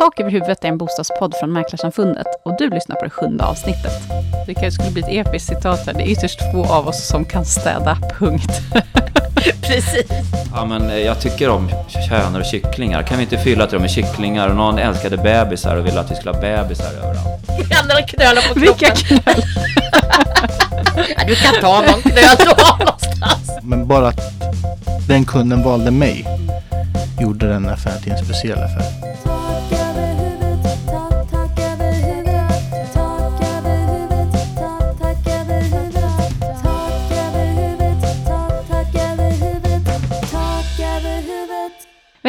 Tak över huvudet är en bostadspodd från Mäklarsamfundet och du lyssnar på det sjunde avsnittet. Det kanske skulle bli ett episkt citat här. Det är ytterst få av oss som kan städa, punkt. Precis. Ja, men eh, jag tycker om hönor och kycklingar. Kan vi inte fylla ett rum med kycklingar? Och någon älskade bebisar och ville att vi skulle ha bebisar överallt. Händerna knölar på kroppen. Vilka knöl! Ja, du kan ta någon knöl du har någonstans. Men bara att den kunden valde mig gjorde den affären till en speciell affär.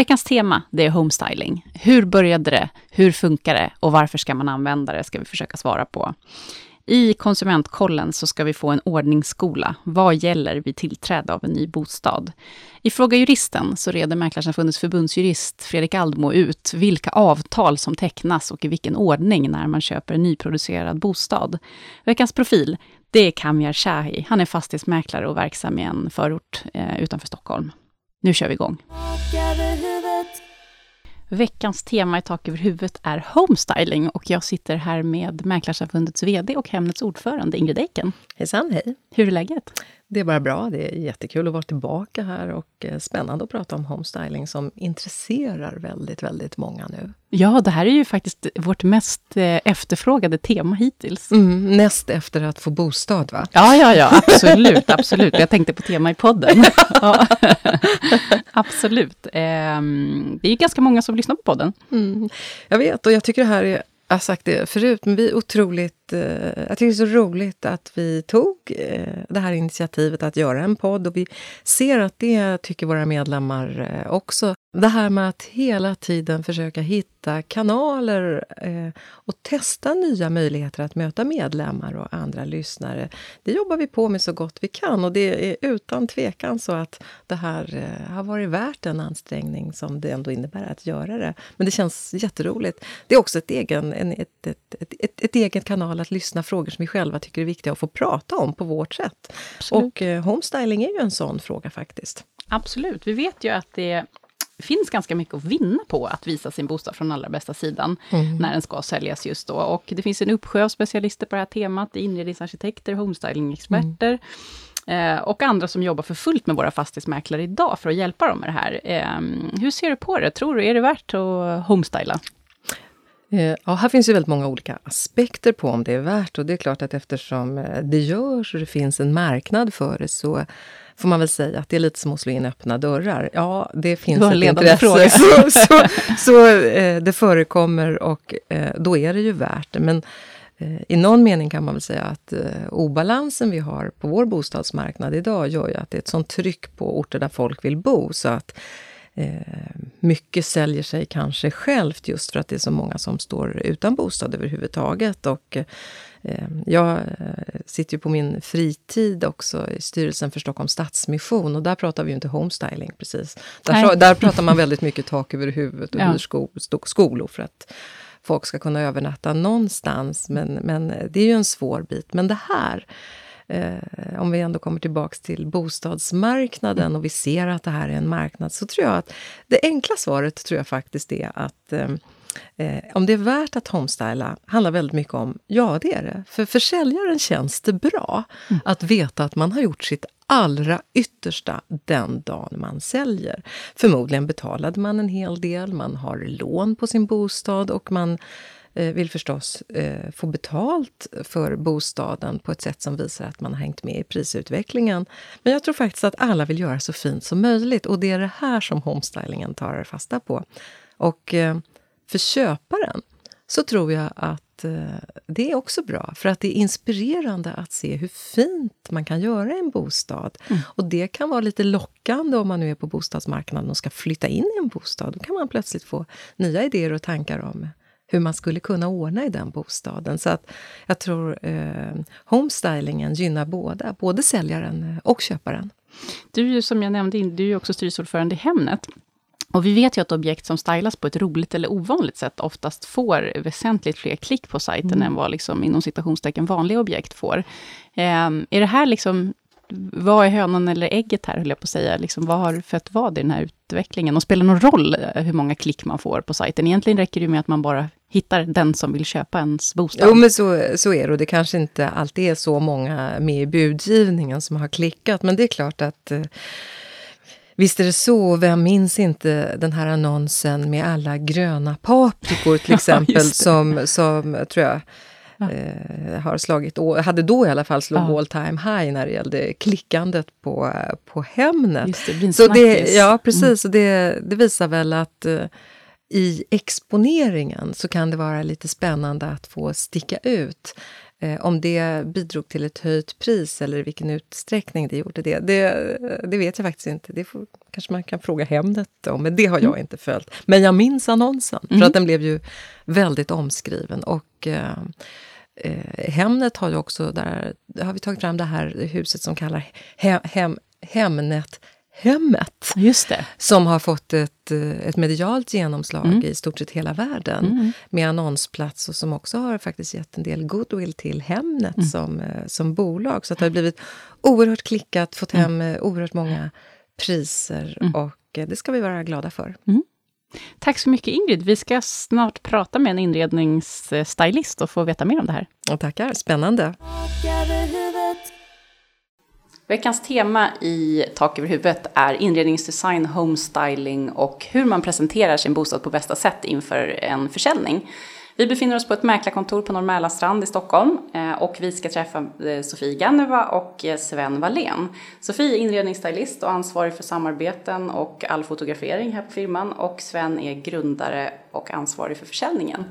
Veckans tema, det är homestyling. Hur började det? Hur funkar det? Och varför ska man använda det? Ska vi försöka svara på. I Konsumentkollen så ska vi få en ordningsskola. Vad gäller vid tillträde av en ny bostad? I Fråga Juristen så reder Mäklarsamfundets förbundsjurist Fredrik Aldmo ut vilka avtal som tecknas och i vilken ordning när man köper en nyproducerad bostad. Veckans profil, det är Kamyar Shahi. Han är fastighetsmäklare och verksam i en förort eh, utanför Stockholm. Nu kör vi igång. Veckans tema i Tak över huvudet är homestyling och jag sitter här med Mäklarsamfundets VD och Hemnets ordförande Ingrid Eiken. Hejsan, hej. Hur är läget? Det är bara bra. Det är jättekul att vara tillbaka här och eh, spännande att prata om homestyling som intresserar väldigt, väldigt många nu. Ja, det här är ju faktiskt vårt mest eh, efterfrågade tema hittills. Mm, näst efter att få bostad, va? Ja, ja, ja, absolut, absolut. Jag tänkte på tema i podden. Ja. absolut. Ehm, Det är ju ganska många som lyssnar på podden. Mm. Jag vet, och jag tycker det här är jag har sagt det förut, men vi är otroligt... Eh, jag tycker det är så roligt att vi tog eh, det här initiativet att göra en podd och vi ser att det tycker våra medlemmar eh, också. Det här med att hela tiden försöka hitta kanaler eh, och testa nya möjligheter att möta medlemmar och andra lyssnare. Det jobbar vi på med så gott vi kan och det är utan tvekan så att det här eh, har varit värt den ansträngning som det ändå innebär att göra det. Men det känns jätteroligt. Det är också ett egen, en, ett, ett, ett, ett, eget kanal att lyssna frågor som vi själva tycker är viktiga att få prata om på vårt sätt. Absolut. Och eh, homestyling är ju en sån fråga faktiskt. Absolut. Vi vet ju att det finns ganska mycket att vinna på att visa sin bostad från allra bästa sidan, när den ska säljas just då. Och det finns en uppsjö av specialister på det här temat, inredningsarkitekter, homestylingexperter, eh, och andra som jobbar för fullt med våra fastighetsmäklare idag, för att hjälpa dem med det här. Eh, hur ser du på det? Tror du, är det värt att homestyla? Eh, Ja, här finns ju väldigt många olika aspekter på om det är värt och det är klart att eftersom eh, det görs och det finns en marknad för det så får man väl säga att det är lite som att slå in öppna dörrar. Ja, det finns ett intresse. fråga. Så, så, så eh, det förekommer och eh, då är det ju värt det. Men eh, i någon mening kan man väl säga att eh, obalansen vi har på vår bostadsmarknad idag gör ju att det är ett sånt tryck på orter där folk vill bo så att eh, mycket säljer sig kanske självt just för att det är så många som står utan bostad överhuvudtaget. Och, eh, jag eh, sitter ju på min fritid också i styrelsen för Stockholms Stadsmission och där pratar vi ju inte homestyling precis. Där, där pratar man väldigt mycket tak över huvudet och Ja. hyr skolor för att folk ska kunna övernatta någonstans. Men, men det är ju en svår bit. Men det här, eh, om vi ändå kommer tillbaks till bostadsmarknaden och vi ser att det här är en marknad, så tror jag att det enkla svaret tror jag faktiskt är att eh, Eh, om det är värt att homestyla handlar väldigt mycket om, ja det är det. För försäljaren känns det bra att veta att man har gjort sitt allra yttersta den dagen man säljer. Förmodligen betalade man en hel del, man har lån på sin bostad och man eh, vill förstås eh, få betalt för bostaden på ett sätt som visar att man har hängt med i prisutvecklingen. Men jag tror faktiskt att alla vill göra så fint som möjligt och det är det här som homestylingen tar fasta på. Och eh, för köparen så tror jag att eh, det är också bra, för att det är inspirerande att se hur fint man kan göra en bostad. Och det kan vara lite lockande om man nu är på bostadsmarknaden och ska flytta in i en bostad. Då kan man plötsligt få nya idéer och tankar om hur man skulle kunna ordna i den bostaden. Så att jag tror eh, homestylingen gynnar båda, både säljaren och köparen. Du är ju som jag nämnde, du är också styrelseordförande i Hemnet. Och vi vet ju att objekt som stylas på ett roligt eller ovanligt sätt oftast får väsentligt fler klick på sajten än vad liksom, inom citationstecken vanliga objekt får. Ehm, är det här liksom vad är hönan eller ägget här, höll jag på att säga. Liksom, vad har fött vad i den här utvecklingen? Och spelar någon roll eh, hur många klick man får på sajten? Egentligen räcker det med att man bara hittar den som vill köpa ens bostad. Jo, men så, så är det. Och det kanske inte alltid är så många med i budgivningen som har klickat. Men det är klart att eh, Visst är det så, vem minns inte den här annonsen med alla gröna paprikor till exempel det. som, som tror jag eh, har slagit, hade då i alla fall slog Ja. all time high när det gällde klickandet på, på Hemnet. Det, Så det, ja, precis. Och det, det visar väl att eh, i exponeringen så kan det vara lite spännande att få sticka ut. Eh, om det bidrog till ett höjt pris eller i vilken utsträckning det gjorde det, det, det vet jag faktiskt inte. Det får, kanske man kan fråga Hemnet om, men det har jag inte följt. Men jag minns annonsen, för att den blev ju väldigt omskriven. Och eh, eh, Hemnet har ju också, där har vi tagit fram det här huset som kallar hem, hem, Hemnet Hemmet Just det. som har fått ett, eh, ett medialt genomslag Mm. i stort sett hela världen med annonsplats och som också har faktiskt gett en del goodwill till Hemnet Mm. som, eh, som bolag. Så att det har blivit oerhört klickat, fått Mm. hem eh, oerhört många priser och eh, det ska vi vara glada för. Tack så mycket Ingrid. Vi ska snart prata med en inredningsstylist och få veta mer om det här. Och tackar, spännande! Veckans tema i Tak över huvudet är inredningsdesign, homestyling och hur man presenterar sin bostad på bästa sätt inför en försäljning. Vi befinner oss på ett mäklarkontor på Norr i Stockholm eh, och vi ska träffa eh, Sofie Ganneva och eh, Sven Wallén. Sofie är inredningsstylist och ansvarig för samarbeten och all fotografering här på firman och Sven är grundare och ansvarig för försäljningen.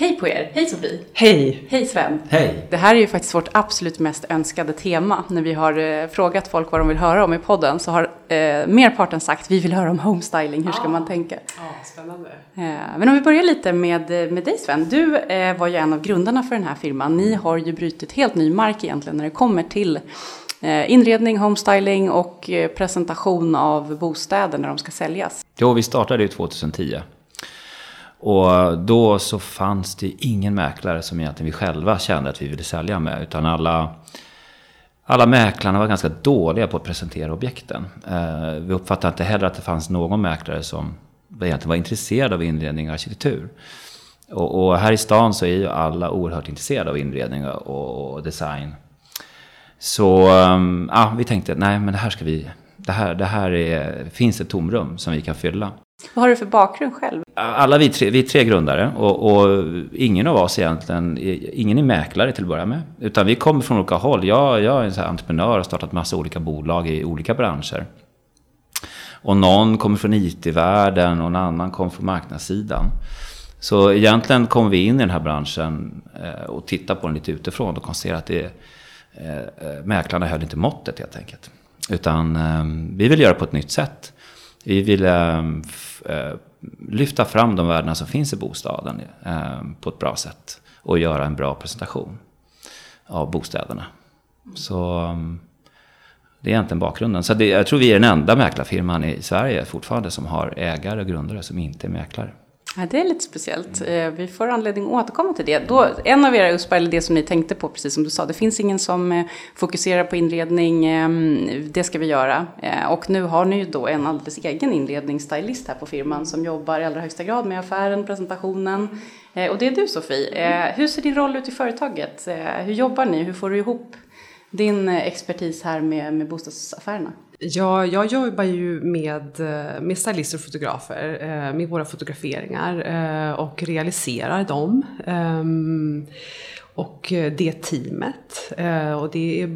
Hej på er! Hej Sofie! Hej! Hej Sven! Hej! Det här är ju faktiskt vårt absolut mest önskade tema. När vi har eh, frågat folk vad de vill höra om i podden så har eh, merparten sagt vi vill höra om homestyling, hur ska man tänka? Ja, spännande. Eh, men om vi börjar lite med, eh, med dig Sven. Du eh, var ju en av grundarna för den här firman. Ni har ju brutit helt ny mark egentligen när det kommer till eh, inredning, homestyling och eh, presentation av bostäder när de ska säljas. Jo, vi startade ju 2010. Och då så fanns det ingen mäklare som egentligen vi själva kände att vi ville sälja med. Utan alla, alla mäklarna var ganska dåliga på att presentera objekten. Eh, vi uppfattade inte heller att det fanns någon mäklare som egentligen var intresserad av inredning och arkitektur. Och, och här i stan så är ju alla oerhört intresserade av inredning och, och design. Så ehm, ja, vi tänkte, nej men det här ska vi... Det här, det här är, finns ett tomrum som vi kan fylla. Vad har du för bakgrund själv? Alla vi tre, vi är tre grundare och, och ingen av oss egentligen, ingen är mäklare till att börja med. Utan vi kommer från olika håll. Jag, jag är en sån här entreprenör och har startat massa olika bolag i olika branscher. Och någon kommer från IT-världen och en annan kommer från marknadssidan. Så egentligen kom vi in i den här branschen eh, och tittar på den lite utifrån och konstaterar att det, eh, eh, mäklarna höll inte måttet helt enkelt. Utan vi vill göra på ett nytt sätt. Vi vill eh, eh, lyfta fram de värdena som finns i bostaden eh, på ett bra sätt. Och göra en bra presentation av bostäderna. Så det är egentligen bakgrunden. Så det, jag tror vi är den enda mäklarfirman i Sverige fortfarande som har ägare och grundare som inte är mäklare. Ja, det är lite speciellt. Eh, vi får anledning att återkomma till det. Då, en av era USPA, eller det som ni tänkte på, precis som du sa, det finns ingen som eh, fokuserar på inredning, ehm, det ska vi göra. Eh, och nu har ni ju då en alldeles egen inredningsstylist här på firman som jobbar i allra högsta grad med affären, presentationen. Och det är du Sofie. Hur ser din roll ut i företaget? Hur jobbar ni? Hur får du ihop din eh, expertis här med, med bostadsaffärerna? Ja, jag jobbar ju med, eh, med stylister och fotografer eh, med våra fotograferingar och realiserar dem. Ehm, och eh, det teamet. Eh, och det är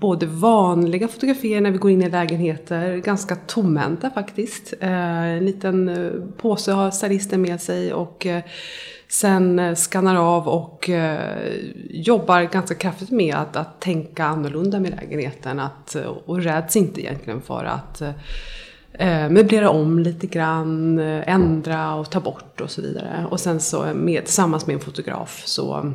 både vanliga fotografier när vi går in i lägenheter, ganska tomhänta faktiskt. Eh, en liten påse har stylisten med sig och sen skannar av och jobbar ganska kraftigt med att, att tänka annorlunda med lägenheten. Att, och räds inte egentligen för att eh, möblera om lite grann, ändra och ta bort och så vidare. Och sen så med, tillsammans med en fotograf så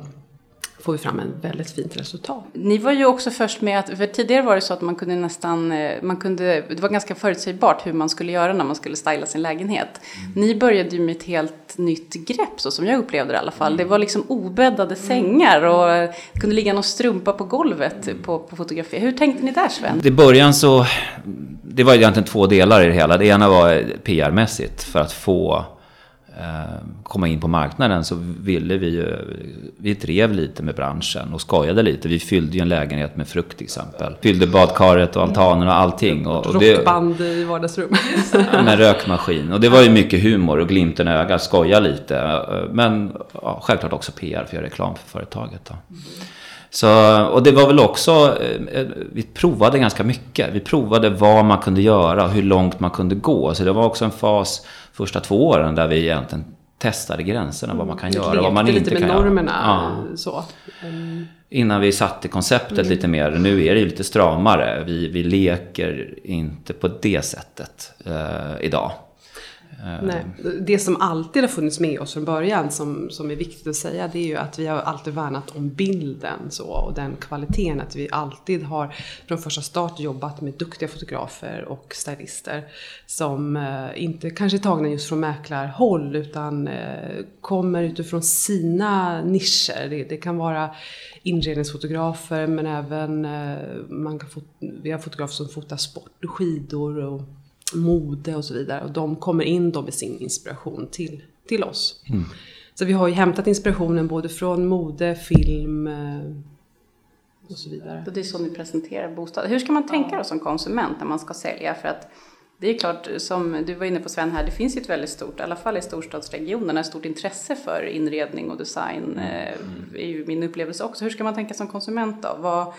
får vi fram en väldigt fint resultat. Ni var ju också först med att, för tidigare var det så att man kunde nästan, eh, man kunde, det var ganska förutsägbart hur man skulle göra när man skulle styla sin lägenhet. Ni började ju med ett helt nytt grepp, så som jag upplevde det i alla fall. Det var liksom obäddade sängar och det kunde ligga någon strumpa på golvet på, på fotografi. Hur tänkte ni där Sven? I början så, det var egentligen två delar i det hela. Det ena var PR-mässigt för att få komma in på marknaden så ville vi ju, vi drev lite med branschen och skojade lite. Vi fyllde ju en lägenhet med frukt till exempel. Fyllde badkaret och altanen och allting. Och, och det, Rockband i vardagsrummet. Med rökmaskin. Och det var ju mycket humor och glimten i ögat, skoja lite. Men ja, självklart också PR för att göra reklam för företaget. Då. Så, och det var väl också, eh, vi provade ganska mycket. Vi provade vad man kunde göra och hur långt man kunde gå. Så det var också en fas första två åren där vi egentligen testade gränserna, vad man kan göra, vad man inte lite med kan normerna. göra. Så. Mm. Innan vi satte konceptet lite mer. Nu är det ju lite stramare. Vi, vi leker inte på det sättet eh, idag. Eh, Nej, det som alltid har funnits med oss från början som, som är viktigt att säga det är ju att vi har alltid värnat om bilden så, och den kvaliteten. Att vi alltid har från första start jobbat med duktiga fotografer och stylister som eh, inte kanske är tagna just från mäklarhåll utan eh, kommer utifrån sina nischer. Det, det kan vara inredningsfotografer men även eh, man kan fot- vi har fotografer som fotar sport och skidor och mode och så vidare. Och de kommer in då med sin inspiration till, till oss. Så vi har ju hämtat inspirationen både från mode, film eh, och så vidare. Och det är så ni presenterar bostad. Hur ska man tänka då som konsument när man ska sälja? För att det är klart, som du var inne på Sven här, det finns ju ett väldigt stort, i alla fall i storstadsregionerna, ett stort intresse för inredning och design. Eh, är ju min upplevelse också. Hur ska man tänka som konsument då? Vad,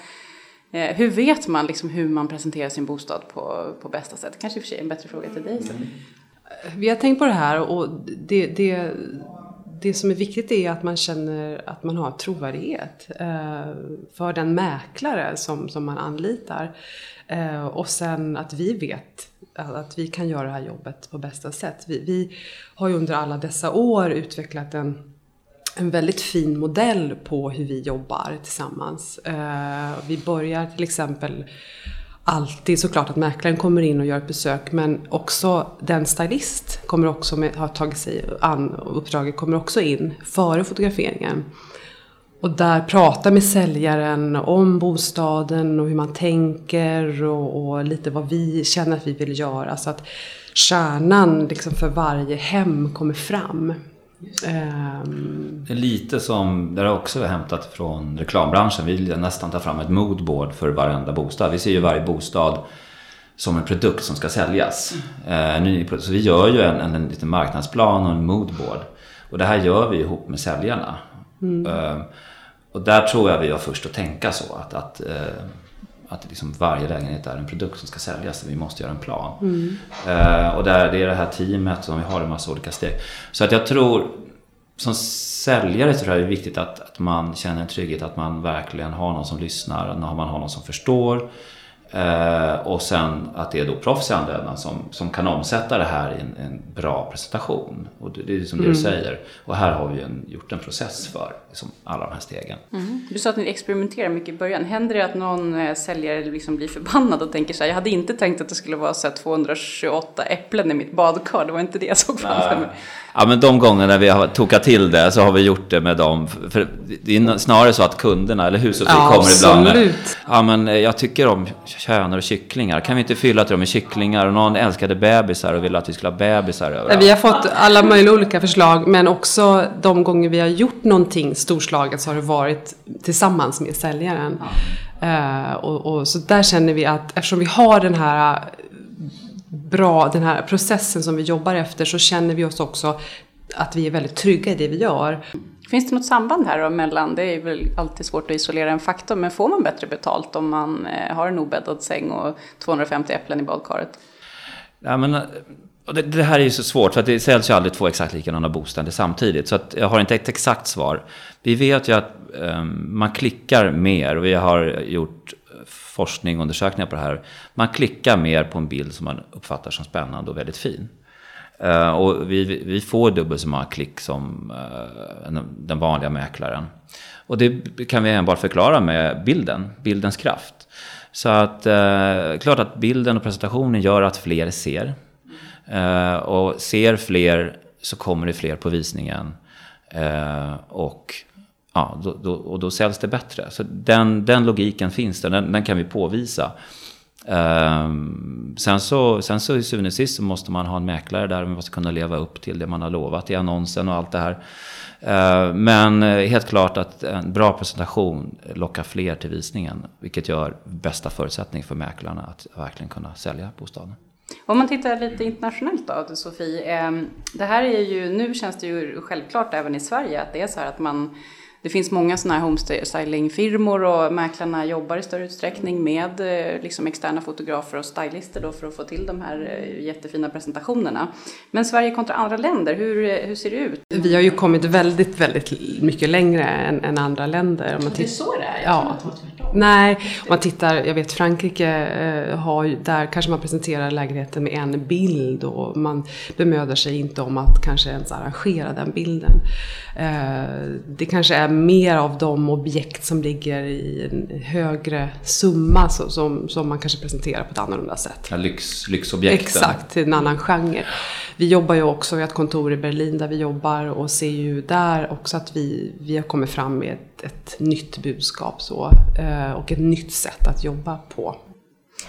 eh, hur vet man liksom hur man presenterar sin bostad på, på bästa sätt? Kanske i och för sig en bättre fråga till dig sen. Vi har tänkt på det här och det, det, det som är viktigt är att man känner att man har trovärdighet eh, för den mäklare som, som man anlitar. Eh, och sen att vi vet att vi kan göra det här jobbet på bästa sätt. Vi, vi har ju under alla dessa år utvecklat en en väldigt fin modell på hur vi jobbar tillsammans. Eh, vi börjar till exempel alltid såklart att mäklaren kommer in och gör ett besök men också den stylist kommer också med, har tagit sig an uppdraget kommer också in före fotograferingen. Och där pratar med säljaren om bostaden och hur man tänker och, och lite vad vi känner att vi vill göra. Så att kärnan liksom för varje hem kommer fram. Ehm, Det är lite som, det har också hämtat från reklambranschen. Vi vill nästan ta fram ett moodboard för varenda bostad. Vi ser ju varje bostad som en produkt som ska säljas. Eh. Så vi gör ju en, en, en liten marknadsplan och en moodboard. Och det här gör vi ihop med säljarna. Eh, och där tror jag vi var först att tänka så. Att, att, eh, att liksom varje lägenhet är en produkt som ska säljas. Så vi måste göra en plan. Eh, och där, det är det här teamet som vi har en massa olika steg. Så att jag tror som säljare så tror jag det är viktigt att, att man känner en trygghet att man verkligen har någon som lyssnar, att man har någon som förstår. Eh, och sen att det är då proffsanvändarna som, som kan omsätta det här i en, en bra presentation. Och det, det är som det du säger. Och här har vi en, gjort en process för liksom, alla de här stegen. Du sa att ni experimenterar mycket i början. Händer det att någon eh, säljare liksom blir förbannad och tänker så här, jag hade inte tänkt att det skulle vara så här 228 äpplen i mitt badkar, det var inte det jag såg framför mig. Ja men de gångerna vi har tokat till det så har vi gjort det med dem. För det är snarare så att kunderna eller hushållet Ja, kommer ibland med, absolut. Ja men eh, jag tycker om könor och kycklingar. Kan vi inte fylla till dem med kycklingar? Och någon älskade bebisar och ville att vi skulle ha bebisar överallt. Vi har fått alla möjliga olika förslag men också de gånger vi har gjort någonting storslaget så har det varit tillsammans med säljaren. Eh, och, och, så där känner vi att eftersom vi har den här bra, den här processen som vi jobbar efter så känner vi oss också att vi är väldigt trygga i det vi gör. Finns det något samband här då mellan, det är väl alltid svårt att isolera en faktor, men får man bättre betalt om man eh, har en obäddad säng och 250 äpplen i badkaret? Ja, men, och det, det här är ju så svårt för att det säljs ju aldrig två exakt likadana bostäder samtidigt. Så att jag har inte ett exakt svar. Vi vet ju att eh, man klickar mer och vi har gjort forskning och undersökningar på det här. Man klickar mer på en bild som man uppfattar som spännande och väldigt fin. Uh, och vi, vi får dubbelt så många klick som uh, den vanliga mäklaren. Och det kan vi enbart förklara med bilden, bildens kraft. Så att uh, klart att bilden och presentationen gör att fler ser. Och ser fler så kommer det fler på visningen. Och, ja, då, då, och då säljs det bättre. Så den, den logiken finns där, den, den kan vi påvisa. Um, sen så, sen så i syvende och sist så måste man ha en mäklare där man måste kunna leva upp till det man har lovat i annonsen och allt det här. Uh, men eh, helt klart att en bra presentation lockar fler till visningen. Vilket gör bästa förutsättning för mäklarna att verkligen kunna sälja bostaden. Om man tittar lite internationellt då, Sofie. Ehm, det här är ju, nu känns det ju självklart även i Sverige att det är så här att man det finns många sådana här homestylingfirmor och mäklarna jobbar i större utsträckning med eh, liksom externa fotografer och stylister då för att få till de här eh, jättefina presentationerna. Men Sverige kontra andra länder, hur, eh, hur ser det ut? Vi har ju kommit väldigt, väldigt mycket längre än, än andra länder. Om man Det är så det är? Jag Ja. Nej, om man tittar, jag vet Frankrike har ju, där kanske man presenterar lägenheten med en bild och man bemödar sig inte om att kanske ens arrangera den bilden. Det kanske är mer av de objekt som ligger i en högre summa så, som, som man kanske presenterar på ett annorlunda sätt. Ja, lyx, lyxobjekten. Exakt, till en annan genre. Vi jobbar ju också, vi har ett kontor i Berlin där vi jobbar och ser ju där också att vi, vi har kommit fram med ett, ett nytt budskap så, eh, och ett nytt sätt att jobba på.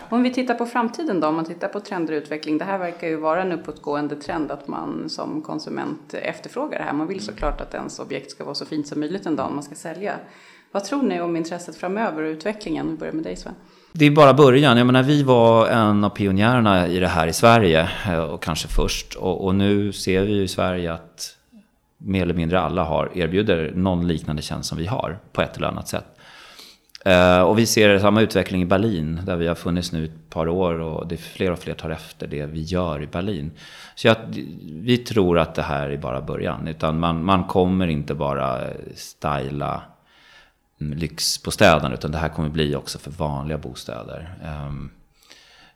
Om vi tittar på framtiden då, om man tittar på trender och utveckling. Det här verkar ju vara en uppåtgående trend att man som konsument efterfrågar det här. Man vill såklart att ens objekt ska vara så fint som möjligt en dag man ska sälja. Vad tror ni om intresset framöver och utvecklingen? Vi börjar med dig Sven. Det är bara början. Jag menar, vi var en av pionjärerna i det här i Sverige. Eh, och kanske först. Och, och nu ser vi ju i Sverige att mer eller mindre alla har, erbjuder någon liknande tjänst som vi har. På ett eller annat sätt. Eh, och vi ser samma utveckling i Berlin. Där vi har funnits nu ett par år. Och det är fler och fler tar efter det vi gör i Berlin. Så jag, vi tror att det här är bara början. Utan man, man kommer inte bara styla mm, lyxbostäderna utan det här kommer bli också för vanliga bostäder. Ehm,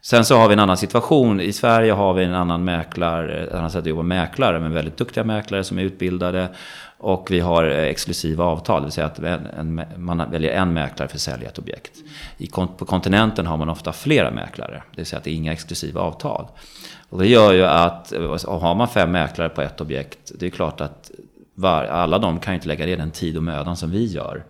Sen så har vi en annan situation. I Sverige har vi en annan mäklare, ett annat sätt att jobba med mäklare, men väldigt duktiga mäklare som är utbildade. Och vi har eh, exklusiva avtal, det vill säga att en, man väljer en mäklare för att sälja ett objekt. I, på kontinenten har man ofta flera mäklare, det vill säga att det är inga exklusiva avtal. Och det gör ju att, eh, har man fem mäklare på ett objekt, det är klart att var, alla de kan ju inte lägga ner den tid och mödan som vi gör.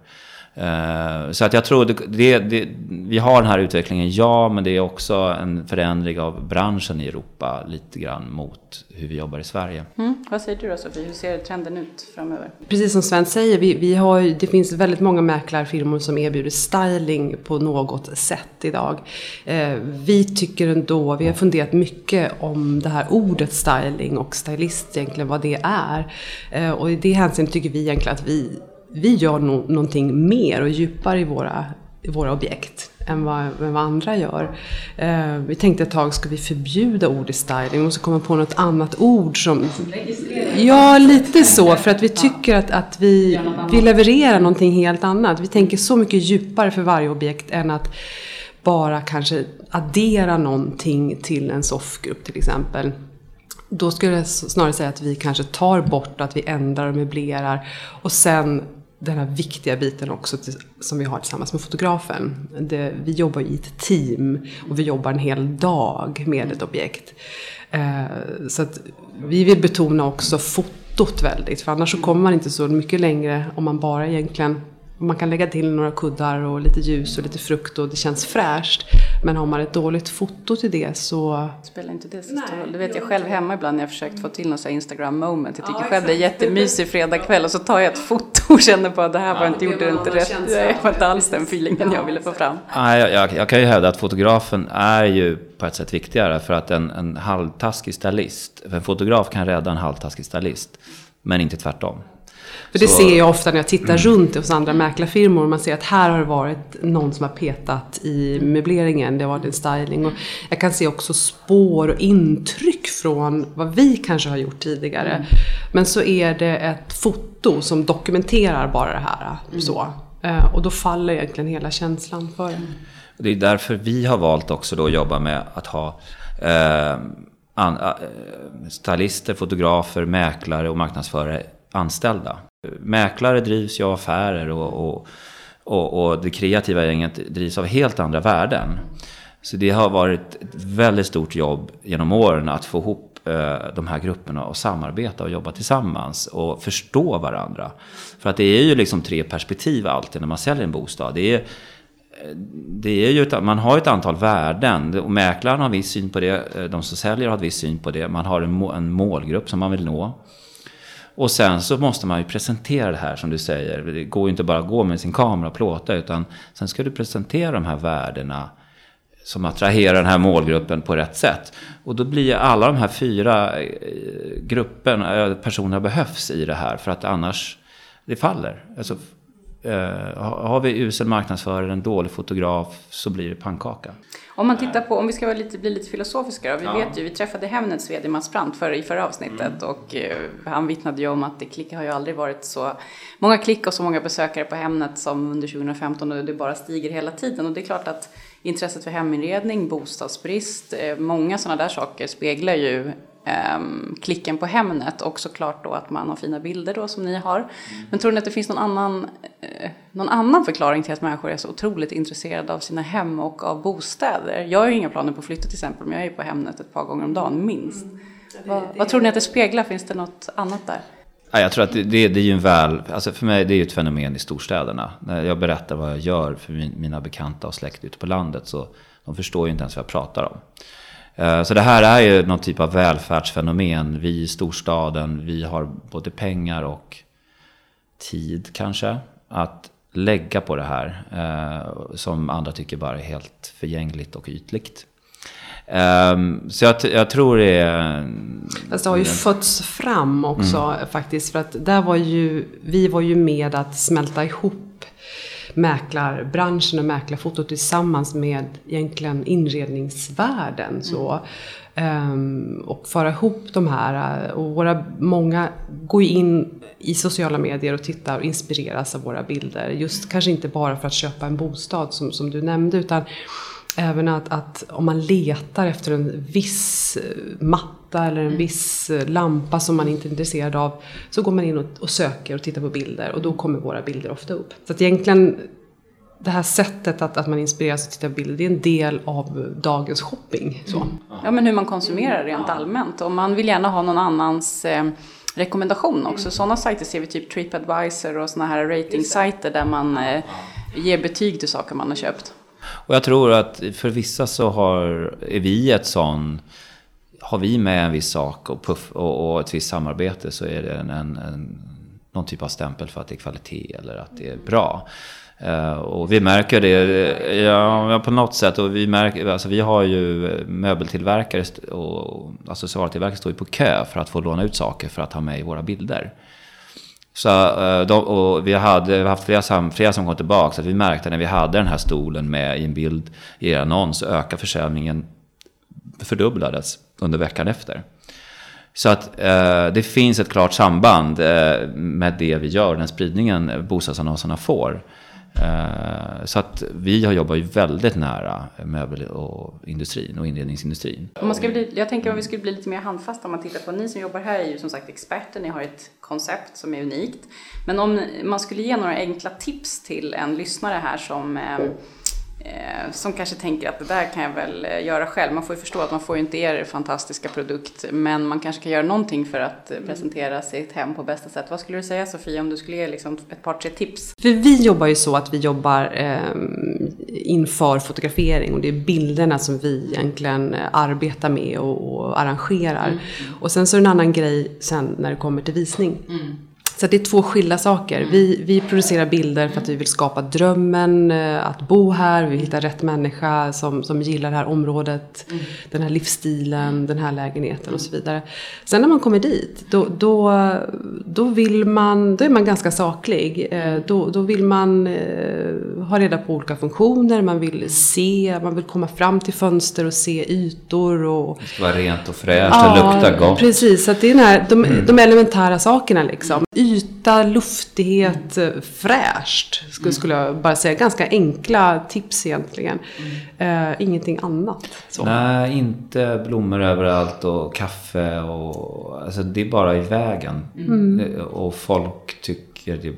Eh, Så att jag tror det, det, det, vi har den här utvecklingen, ja, men det är också en förändring av branschen i Europa lite grann mot hur vi jobbar i Sverige. Mm. Vad säger du då Sofie, hur ser trenden ut framöver? Precis som Sven säger, vi, vi har, det finns väldigt många mäklarfirmor som erbjuder styling på något sätt idag. Eh, vi tycker ändå, vi har funderat mycket om det här ordet styling och stylist egentligen, vad det är. Eh, och i det hänseendet tycker vi egentligen att vi, vi gör no, någonting mer och djupare i våra, i våra objekt än vad, än vad andra gör. Eh, vi tänkte ett tag, ska vi förbjuda ordet styling Vi måste komma på något annat ord som... Ja, lite så. För att vi tycker att, att vi, vi levererar någonting helt annat. Vi tänker så mycket djupare för varje objekt än att bara kanske addera någonting till en soffgrupp till exempel. Då skulle jag snarare säga att vi kanske tar bort, att vi ändrar och möblerar. Och sen den här viktiga biten också till, som vi har tillsammans med fotografen. Det, vi jobbar i ett team och vi jobbar en hel dag med ett objekt. Eh, så att vi vill betona också fotot väldigt, för annars så kommer man inte så mycket längre om man bara egentligen man kan lägga till några kuddar och lite ljus och lite frukt och det känns fräscht. Men har man ett dåligt foto till det så... Spelar inte det så stor roll? Det vet jag själv hemma ibland när jag försökt få till någon sån här Instagram moment. Jag tycker Ja, själv det är jättemysig fredagkväll och så tar jag ett foto och känner på att det här var inte, gjorde var det inte rätt. Det var inte alls den feelingen Ja, jag ville få fram. Nej, jag, jag, jag kan ju hävda att fotografen är ju på ett sätt viktigare för att en, en halvtaskig stylist, för en fotograf kan rädda en halvtaskig stylist, men inte tvärtom. För det Så- ser jag ofta när jag tittar runt hos andra mäklarfirmor. Man ser att här har det varit någon som har petat i möbleringen. Det har varit en styling. Och jag kan se också spår och intryck från vad vi kanske har gjort tidigare. Men så är det ett foto som dokumenterar bara det här. Så. Eh, Och då faller egentligen hela känslan för det. Det är därför vi har valt också då att jobba med att ha eh, an, äh, stylister, fotografer, mäklare och marknadsförare anställda. Mäklare drivs ju av affärer och, och, och, och det kreativa gänget drivs av helt andra värden. Så det har varit ett väldigt stort jobb genom åren att få ihop eh, de här grupperna och samarbeta och jobba tillsammans och förstå varandra. För att det är ju liksom tre perspektiv alltid när man säljer en bostad. Det är, det är ju ett, man har ett antal värden och mäklaren har en viss syn på det, eh, de som säljer har en viss syn på det, man har en målgrupp som man vill nå. Och sen så måste man ju presentera det här som du säger. Det går ju inte bara att gå med sin kamera och plåta utan sen ska du presentera de här värdena som attraherar den här målgruppen på rätt sätt. Och då blir alla de här fyra eh, grupperna, eh, personerna behövs i det här för att annars det faller. Alltså, eh, har vi usel marknadsförare, en dålig fotograf så blir det pannkaka. Om man tittar på, om vi ska vara lite, bli lite filosofiska då. Vi Ja. vet ju, vi träffade Hemnets VD Mats Brandt för, i förra avsnittet och eh, han vittnade ju om att det klick har ju aldrig varit så många klick och så många besökare på Hemnet som under 2015 och det bara stiger hela tiden. Och det är klart att intresset för heminredning, bostadsbrist, eh, många sådana där saker speglar ju klicken på Hemnet och såklart då att man har fina bilder då som ni har. Men tror ni att det finns någon annan, eh, någon annan förklaring till att människor är så otroligt intresserade av sina hem och av bostäder? Jag har ju inga planer på att flytta till exempel men jag är ju på Hemnet ett par gånger om dagen minst. Vad, vad tror ni att det speglar? Finns det något annat där? Ja, jag tror att det, det, det är ju en väl, alltså för mig det är ju ett fenomen i storstäderna. När jag berättar vad jag gör för min, mina bekanta och släkt ute på landet så de förstår ju inte ens vad jag pratar om. Eh, Så det här är ju någon typ av välfärdsfenomen. Vi i storstaden, vi har både pengar och tid kanske att lägga på det här. eh, Som andra tycker bara är helt förgängligt och ytligt. Ehm, Så jag, jag tror det är... Fast det har ju fötts fram också faktiskt. För att där var ju, vi var ju med att smälta ihop mäklarbranschen och mäklarfotot tillsammans med egentligen inredningsvärlden. Så, Ehm, och föra ihop de här. Och våra, många går in i sociala medier och tittar och inspireras av våra bilder. Just kanske inte bara för att köpa en bostad som, som du nämnde utan Även att, att om man letar efter en viss matta eller en viss eh, lampa som man inte är intresserad av så går man in och, och söker och tittar på bilder och då kommer våra bilder ofta upp. Så att egentligen det här sättet att, att man inspireras och tittar på bilder det är en del av dagens shopping. Så. Ja, men hur man konsumerar rent allmänt. Och man vill gärna ha någon annans eh, rekommendation också. Sådana sajter ser vi typ Tripadvisor och sådana här ratingsajter där man eh, ger betyg till saker man har köpt. Och jag tror att för vissa så har, är vi ett sån, har vi med en viss sak och, puff, och, och ett visst samarbete så är det en, en, en, någon typ av stämpel för att det är kvalitet eller att det är bra. Uh, och vi märker det ja, ja, på något sätt. Och vi, märker, alltså vi har ju möbeltillverkare och accessoartillverkare står ju på kö för att få låna ut saker för att ha med i våra bilder. Så, eh, de, och vi, hade, vi har haft flera, sam, flera som kom tillbaka. Så att vi märkte när vi hade den här stolen med i en bild i er annons så ökade försäljningen fördubblades under veckan efter. Så att eh, det finns ett klart samband eh, med det vi gör, den spridningen bostadsannonserna får. Eh, så att vi har jobbat ju väldigt nära möbel och industrin och inredningsindustrin. Om man ska bli, jag tänker om vi skulle bli lite mer handfasta om man tittar på, ni som jobbar här är ju som sagt experter, ni har ett koncept som är unikt. Men om man skulle ge några enkla tips till en lyssnare här som eh, som kanske tänker att det där kan jag väl eh, göra själv. Man får ju förstå att man får ju inte er fantastiska produkt, men man kanske kan göra någonting för att eh, presentera sitt hem på bästa sätt. Vad skulle du säga Sofia om du skulle ge liksom ett par, tre tips? För vi jobbar ju så att vi jobbar eh, inför fotografering och det är bilderna som vi egentligen eh, arbetar med och, och arrangerar. Och sen så är det en annan grej sen när det kommer till visning. Så det är två skilda saker. Vi, vi producerar bilder för att vi vill skapa drömmen eh, att bo här, vi vill hitta rätt människa som, som gillar det här området, den här livsstilen, den här lägenheten och så vidare. Sen när man kommer dit, då, då, då vill man, då är man ganska saklig. Eh, Då, då vill man eh, ha reda på olika funktioner, man vill se, man vill komma fram till fönster och se ytor och Det ska vara rent och fräscht och lukta gott. Precis, så att det är den här, de, de elementära sakerna liksom. Yta, luftighet, eh, fräscht. Skulle, skulle jag bara säga. Ganska enkla tips egentligen. Eh, ingenting annat. Så. Nej, inte blommor överallt och kaffe och... Alltså det är bara i vägen. Eh, Och folk tycker det...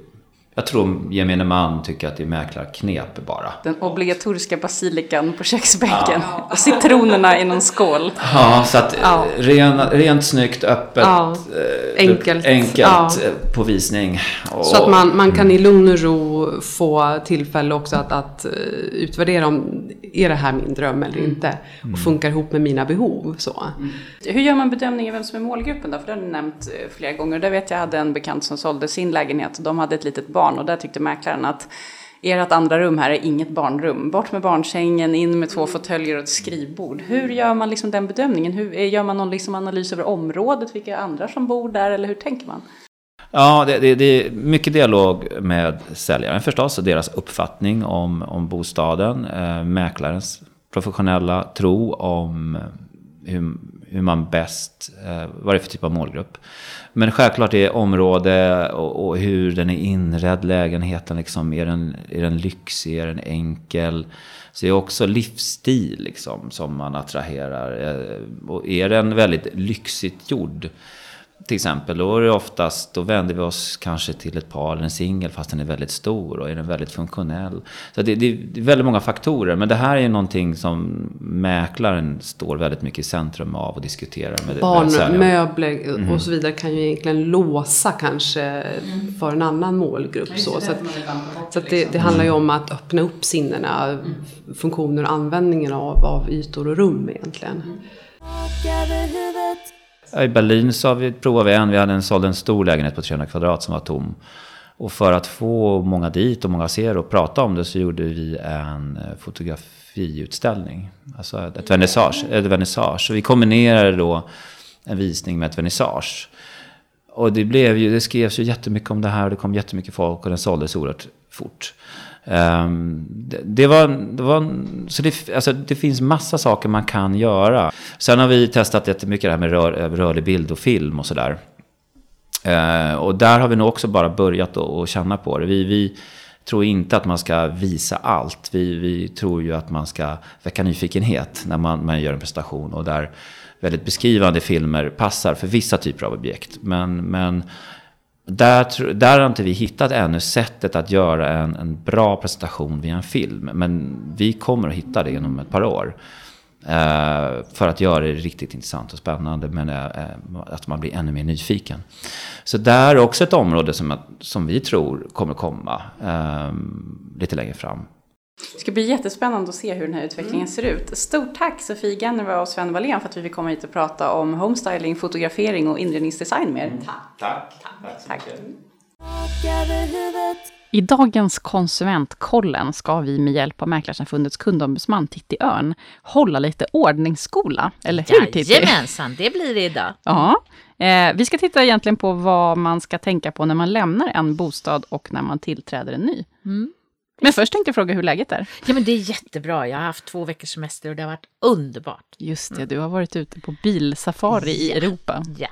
Jag tror gemene man tycker att det är mäklarknep bara. Den obligatoriska basilikan på köksbänken. Och citronerna i någon skål. Ja, så att Ja. ja. ren, rent, snyggt, öppet, Ja, eh, enkelt. enkelt Ja. på visning. Och, Så att man, man kan i lugn och ro få tillfälle också att, att eh, utvärdera om är det här min dröm eller inte. Och funkar ihop med mina behov. Så. Hur gör man bedömningen vem som är målgruppen då? För det har du nämnt eh, flera gånger. Där vet jag hade en bekant som sålde sin lägenhet. De hade ett litet barn och där tyckte mäklaren att ert andra rum här är inget barnrum. Bort med barnsängen, in med två fåtöljer och ett skrivbord. Hur gör man liksom den bedömningen? Hur, eh, gör man någon liksom analys över området? Vilka andra som bor där? Eller hur tänker man? Ja, det, det, det är mycket dialog med säljaren förstås och deras uppfattning om, om bostaden. Eh, mäklarens professionella tro om hur, hur man bäst, eh, vad det är för typ av målgrupp. Men självklart är område och, och hur den är inredd, lägenheten, liksom, är, den, är den lyxig, är den enkel? Så det är också livsstil liksom, som man attraherar. Eh, Och är den väldigt lyxigt gjord, till exempel, då är det oftast, då vänder vi oss kanske till ett par eller en singel fast den är väldigt stor och är den väldigt funktionell. Så det, det, det är väldigt många faktorer, men det här är ju någonting som mäklaren står väldigt mycket i centrum av och diskuterar med Barn, möbler och så vidare kan ju egentligen låsa kanske för en annan målgrupp. Så, så, att, så att det, det handlar ju om att öppna upp sinnena, funktioner och användningen av, av ytor och rum egentligen. I Berlin så vi, provade vi en, vi hade en, sålde en stor lägenhet på 300 kvadrat som var tom. Och för att få många dit och många ser och prata om det så gjorde vi en eh, fotografiutställning. Alltså ett vernissage. Ett vernissage. Så vi kombinerade då en visning med ett vernissage. Och det, blev ju, det skrevs ju jättemycket om det här och det kom jättemycket folk och den såldes oerhört fort. Um, det, det var, det var, så det, alltså, det finns massa saker man kan göra. Sen har vi testat jättemycket det här med rör, rörlig bild och film och sådär. Uh, och där har vi nog också bara börjat att känna på det. Vi, vi tror inte att man ska visa allt. Vi, vi tror ju att man ska väcka nyfikenhet när man, man gör en prestation. Och där väldigt beskrivande filmer passar för vissa typer av objekt. Men, men där, där har inte vi hittat ännu sättet att göra en, en bra presentation via en film. Men vi kommer att hitta det inom ett par år. Eh, för att göra det riktigt intressant och spännande. Men eh, eh att man blir ännu mer nyfiken. Så där är också ett område som, som vi tror kommer komma eh, lite längre fram. Det ska bli jättespännande att se hur den här utvecklingen ser ut. Stort tack Sofie Geneva och Sven Wallén för att vi fick komma hit och prata om homestyling, fotografering och inredningsdesign med er. Tack. Tack. tak över huvudet. I dagens Konsumentkollen ska vi med hjälp av Mäklarsamfundets kundombudsman Titti Örn hålla lite ordningsskola. Eller hur Titti? Jajamensan, det blir det idag. Ja. Eh, vi ska titta egentligen på vad man ska tänka på när man lämnar en bostad och när man tillträder en ny. Mm. Men först tänkte jag fråga hur läget är. Ja, men det är jättebra. Jag har haft två veckors semester och det har varit underbart. Just det, du har varit ute på bilsafari i Ja. Europa. Ja,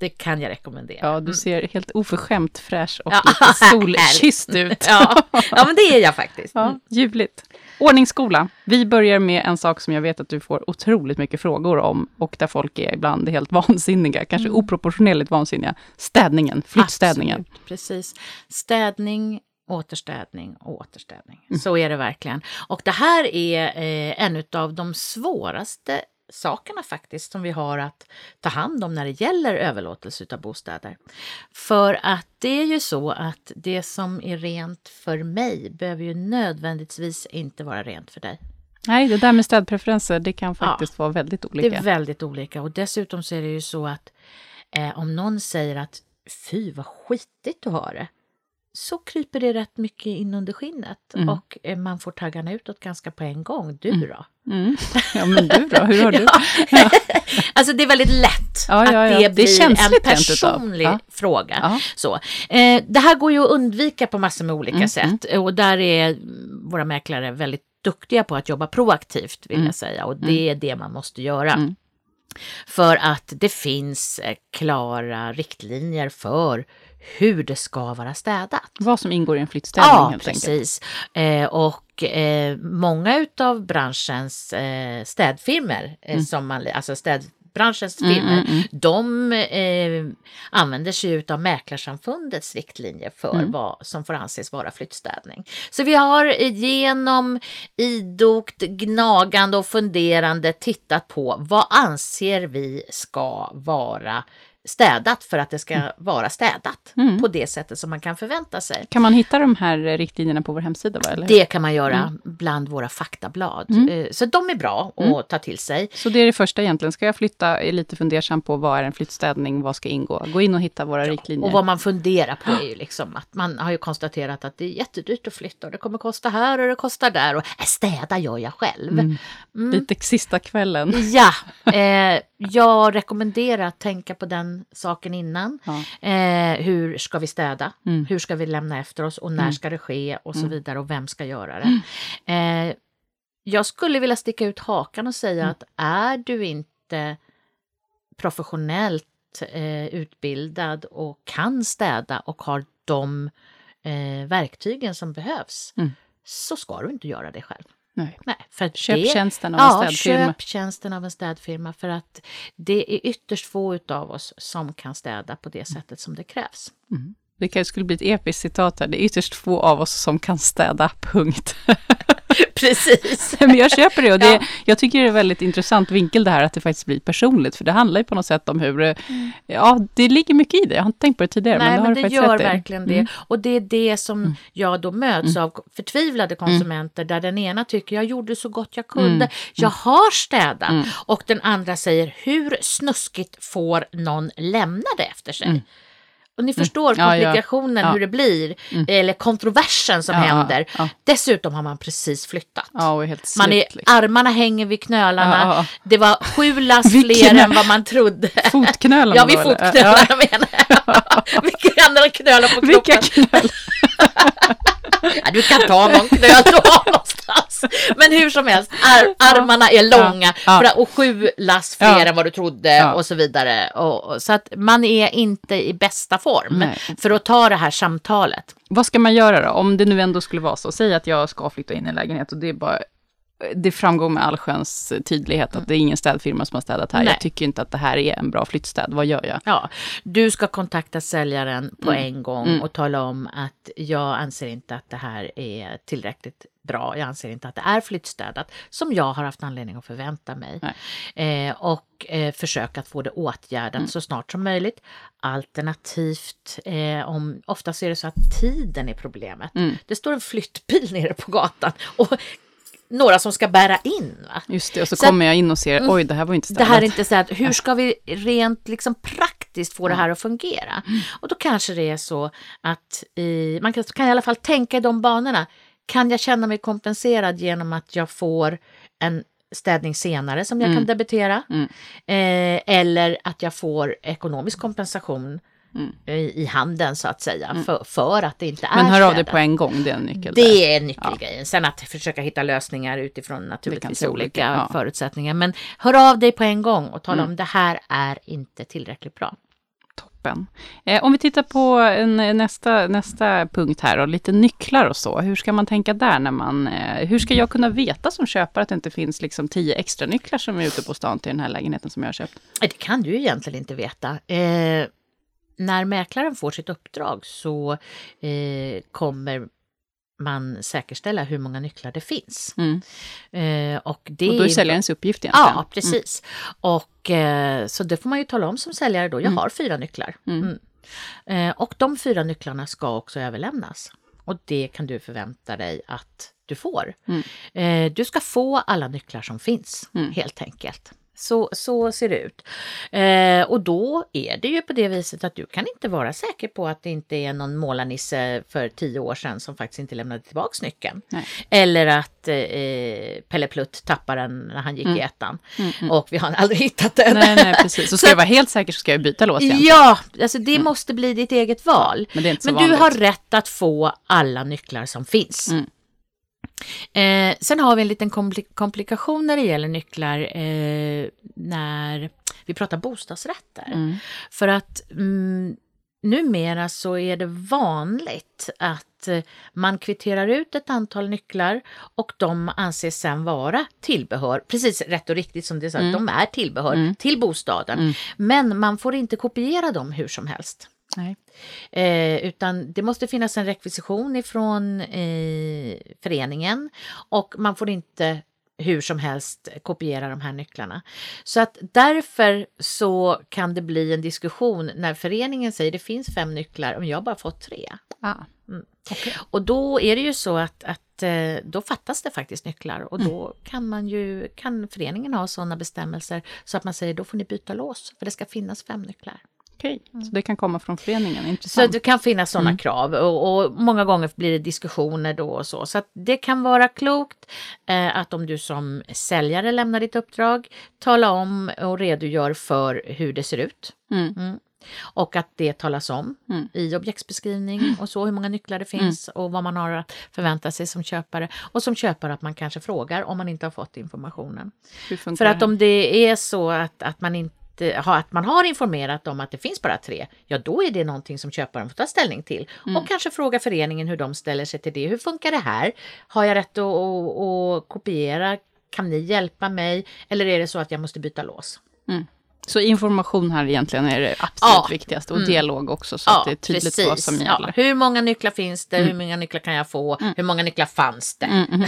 det kan jag rekommendera. Ja, du ser helt oförskämt fräsch och Ja, lite solkysst ut. Ja, ja, men det är jag faktiskt. Ja, ljuvligt. Ordningsskola. Vi börjar med en sak som jag vet att du får otroligt mycket frågor om och där folk är ibland helt vansinniga, kanske oproportionerligt vansinniga. Städningen, flyttstädningen. Absolut, precis. Städning, återstädning och återstädning. Så är det verkligen. Och det här är eh, en av de svåraste sakerna faktiskt som vi har att ta hand om när det gäller överlåtelse av bostäder. För att det är ju så att det som är rent för mig behöver ju nödvändigtvis inte vara rent för dig. Nej, det där med städpreferenser, det kan faktiskt vara väldigt olika. Det är väldigt olika och dessutom så är det ju så att eh, om någon säger att fy vad skitigt du har det så kryper det rätt mycket in under skinnet Mm. och eh, man får taggarna utåt ganska på en gång. Du då? Mm. Ja, men du då? Hur har du? Ja. alltså det är väldigt lätt Ja, ja, att det Det blir en personlig fråga. Så, eh, det här går ju att undvika på massor med olika Mm, sätt och där är mm, våra mäklare väldigt duktiga på att jobba proaktivt vill Mm. jag säga och det är det man måste göra. Mm. För att det finns eh, klara riktlinjer för hur det ska vara städat. Vad som ingår i en flyttställning Ja, helt enkelt. precis. Eh, och eh, många utav branschens eh, städfirmor, eh, som man, alltså städbranschens Mm, firmor, mm, mm. de eh, använder sig utav Mäklarsamfundets riktlinjer för Mm. vad som får anses vara flyttstädning. Så vi har genom idogt gnagande och funderande tittat på vad anser vi ska vara städat för att det ska vara städat Mm. på det sättet som man kan förvänta sig. Kan man hitta de här riktlinjerna på vår hemsida? Va, eller? Det kan man göra bland våra faktablad. Mm. Eh, Så de är bra att ta till sig. Så det är det första egentligen. Ska jag flytta, är lite fundersam på vad är en flyttstädning, vad ska ingå? Gå in och hitta våra riktlinjer. Och vad man funderar på är ju liksom att man har ju konstaterat att det är jättedyrt att flytta och det kommer kosta här och det kostar där och äh, städa gör jag själv. Mm. Lite sista kvällen. Ja, eh, jag rekommenderar att tänka på den saken innan. Ja. Eh, hur ska vi städa? Mm. Hur ska vi lämna efter oss och när Mm. ska det ske och så vidare och vem ska göra det? Eh, jag skulle vilja sticka ut hakan och säga Mm. att är du inte professionellt eh, utbildad och kan städa och har de eh, verktygen som behövs Mm. så ska du inte göra det själv. Nej. Nej, för att Köp det- tjänsten av en ja, städfirma. köp tjänsten av en städfirma för att det är ytterst få utav oss som kan städa på Mm. det sättet som det krävs. Det kanske skulle bli ett episkt citat här. Det är ytterst få av oss som kan städa, punkt. Precis. Men jag köper det och det, Ja. jag tycker det är väldigt intressant vinkel det här att det faktiskt blir personligt. För det handlar ju på något sätt om hur, eh, ja det ligger mycket i det. Jag har inte tänkt på det tidigare. Nej, men men det gör verkligen det. Mm. Och det är det som jag då möts av förtvivlade konsumenter där den ena tycker jag gjorde så gott jag kunde, Mm. jag har städat. Och den andra säger hur snuskigt får någon lämna det efter sig? Och ni förstår Mm. Ja, komplikationen Ja. hur det blir, eller kontroversen som Ja, händer. Dessutom har man precis flyttat. Helt Man är, liksom. Armarna hänger vid knölarna. Det var sju lass fler än vad man trodde. Fotknölarna Ja, vid fotknölarna menar jag. Vilka andra knölar på Ja. Vilka kroppen? knöl? Ja, du kan ta någon knöl du har någonstans. Men hur som helst, ar armarna är långa att- och sju lass fler än vad du trodde och så vidare. Och, och, så att man är inte i bästa form Nej. för att ta det här samtalet. Vad ska man göra då? Om det nu ändå skulle vara så. Säg att jag ska flytta in i en lägenhet och det är bara det framgår med allsköns tydlighet att det är ingen städfirma som har städat här. Nej. Jag tycker inte att det här är en bra flyttstäd. Vad gör jag? Ja, du ska kontakta säljaren på Mm. en gång och tala om att jag anser inte att det här är tillräckligt bra. Jag anser inte att det är flyttstädat som jag har haft anledning att förvänta mig. Eh, och eh, försöka att få det åtgärdat Mm. så snart som möjligt. Alternativt, eh, om, oftast är det så att tiden är problemet. Mm. Det står en flyttbil nere på gatan och några som ska bära in. Va? Just det, och så, Så kommer jag in och ser, oj det här var inte Det städat. här är inte så att hur ska vi rent liksom praktiskt få det här att fungera? Mm. Och då kanske det är så att i, man kan, kan i alla fall tänka i de banorna. Kan jag känna mig kompenserad genom att jag får en städning senare som jag Mm. kan debitera? Eh, eller att jag får ekonomisk kompensation i, i handen så att säga för, för att det inte är Mm. Men hör av dig städat. på en gång, det är en nyckel. Det är nyckelgrejen. Sen att försöka hitta lösningar utifrån naturligtvis olika, olika, ja. förutsättningar. Men hör av dig på en gång och tala Mm. om det här är inte tillräckligt bra. Toppen. Eh, om vi tittar på en, nästa, nästa punkt här och lite nycklar och så. Hur ska man tänka där när man... Eh, hur ska jag kunna veta som köpare att det inte finns liksom tio extra nycklar som är ute på stan till den här lägenheten som jag har köpt? Nej, Det kan du ju egentligen inte veta. Eh, när mäklaren får sitt uppdrag så eh, kommer man säkerställa hur många nycklar det finns. Mm. Eh, och, det Och då är säljarens uppgift egentligen. Ja, precis. Och eh, så det får man ju tala om som säljare då. Jag har fyra nycklar. Mm. Mm. Eh, och de fyra nycklarna ska också överlämnas. Och det kan du förvänta dig att du får. Mm. Eh, du ska få alla nycklar som finns, Mm. helt enkelt. Så, så ser det ut. Eh, och då är det ju på det viset att du kan inte vara säker på att det inte är någon målarnisse för tio år sedan som faktiskt inte lämnade tillbaka nyckeln. Nej. Eller att eh, Pelle Plutt tappade den när han gick i ettan. Mm, Och vi har aldrig hittat den. Nej, nej, precis. Så ska Så jag vara helt säker så ska jag byta lås igen. Ja, alltså det måste bli ditt eget val. Men Men du har rätt att få alla nycklar som finns. Mm. Eh, sen har vi en liten kompli- komplikation när det gäller nycklar eh, när vi pratar bostadsrätter. Mm. För att mm, numera så är det vanligt att eh, man kvitterar ut ett antal nycklar och de anses sen vara tillbehör, precis rätt och riktigt som det sa, de är tillbehör till bostaden. Men man får inte kopiera dem hur som helst. Nej. Eh, utan det måste finnas en rekvisition ifrån eh, föreningen och man får inte hur som helst kopiera de här nycklarna. Så att därför så kan det bli en diskussion när föreningen säger det finns fem nycklar om jag bara fått tre. Ah. Och då är det ju så att, att eh, då fattas det faktiskt nycklar och då kan man ju, kan föreningen ha sådana bestämmelser så att man säger då får ni byta lås för det ska finnas fem nycklar. Okej, så det kan komma från föreningen. Så Intressant. det kan finnas sådana krav och, och många gånger blir det diskussioner då och så. Så att det kan vara klokt eh, att om du som säljare lämnar ditt uppdrag, tala om och redogör för hur det ser ut. Mm. Och att det talas om Mm. i objektsbeskrivning och så, hur många nycklar det finns och vad man har att förvänta sig som köpare. Och som köpare att man kanske frågar om man inte har fått informationen. För att om det är så att, att man inte att man har informerat om att det finns bara tre, ja då är det någonting som köparen får ta ställning till. Mm. Och kanske fråga föreningen hur de ställer sig till det. Hur funkar det här? Har jag rätt att, att, att kopiera? Kan ni hjälpa mig? Eller är det så att jag måste byta lås? Så information här egentligen är det absolut Ja. viktigaste och dialog också så att det är tydligt vad som Ja, gäller. hur många nycklar finns det? Hur många nycklar kan jag få? Hur många nycklar fanns det? Mm.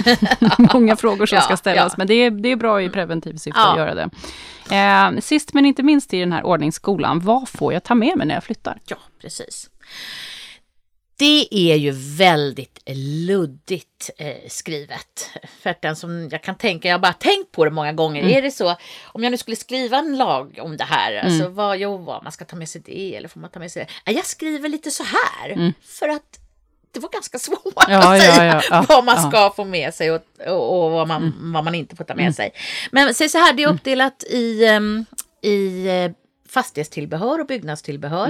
Många frågor som Ja, ska ställas, ja. men det är, det är bra i preventiv syfte Ja. att göra det. Eh, sist men inte minst i den här ordningsskolan, vad får jag ta med mig när jag flyttar? Ja, precis. Det är ju väldigt luddigt eh, skrivet. För att den som jag kan tänka, jag har bara tänkt på det många gånger. Är det så, om jag nu skulle skriva en lag om det här, alltså vad, jo, vad, man ska ta med sig det eller får man ta med sig det? Ja, jag skriver lite så här. För att det var ganska svårt Ja, att säga ja, ja, vad man ska få med sig och, och, och vad, man, vad man inte får ta med sig. Men säg så här, det är uppdelat i, ehm, i eh, fastighetstillbehör och byggnadstillbehör.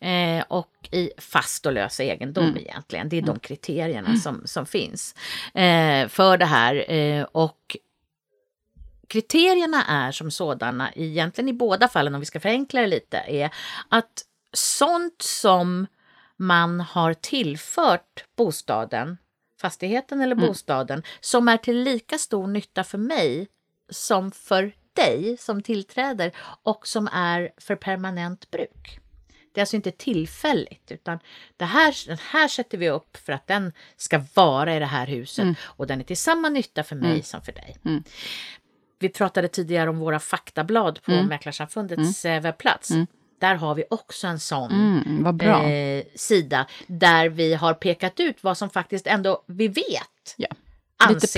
Eh, och i fast och lös egendom egentligen. Det är de kriterierna som, som finns eh, för det här. Eh, och kriterierna är som sådana, egentligen i båda fallen om vi ska förenkla det lite, är att sånt som man har tillfört bostaden, fastigheten eller bostaden, som är till lika stor nytta för mig som för dig som tillträder och som är för permanent bruk. Det är alltså inte tillfälligt, utan det här, den här sätter vi upp för att den ska vara i det här huset och den är till samma nytta för mig som för dig. Vi pratade tidigare om våra faktablad på Mäklarsamfundets eh, webbplats. Där har vi också en sån Mm, eh, sida där vi har pekat ut vad som faktiskt ändå vi vet Ja. Anses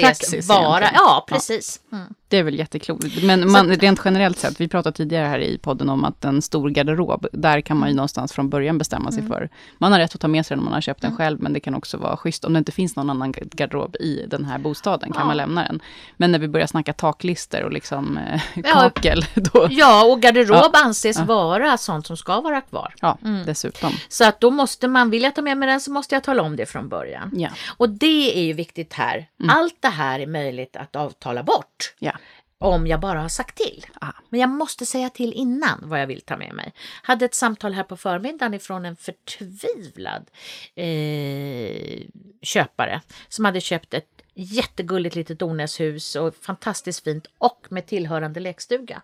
vara. egentligen. Ja, precis. Mm. Det är väl jätteklokt. Men man, rent generellt sett, vi pratade tidigare här i podden om att en stor garderob, där kan man ju någonstans från början bestämma sig för. Man har rätt att ta med sig den om man har köpt den själv, men det kan också vara schysst om det inte finns någon annan garderob i den här bostaden, kan Ja. man lämna den. Men när vi börjar snacka taklister och liksom eh, Ja. kakel, då... Ja, och garderob Ja. anses vara sånt som ska vara kvar. Ja, dessutom. Så att då måste man, vill jag ta med mig den så måste jag tala om det från början. Ja. Och det är ju viktigt här. Allt det här är möjligt att avtala bort. Ja. Om jag bara har sagt till. Ah. Men jag måste säga till innan vad jag vill ta med mig. Hade ett samtal här på förmiddagen ifrån en förtvivlad eh, köpare som hade köpt ett jättegulligt litet Ornäshus och fantastiskt fint och med tillhörande lekstuga.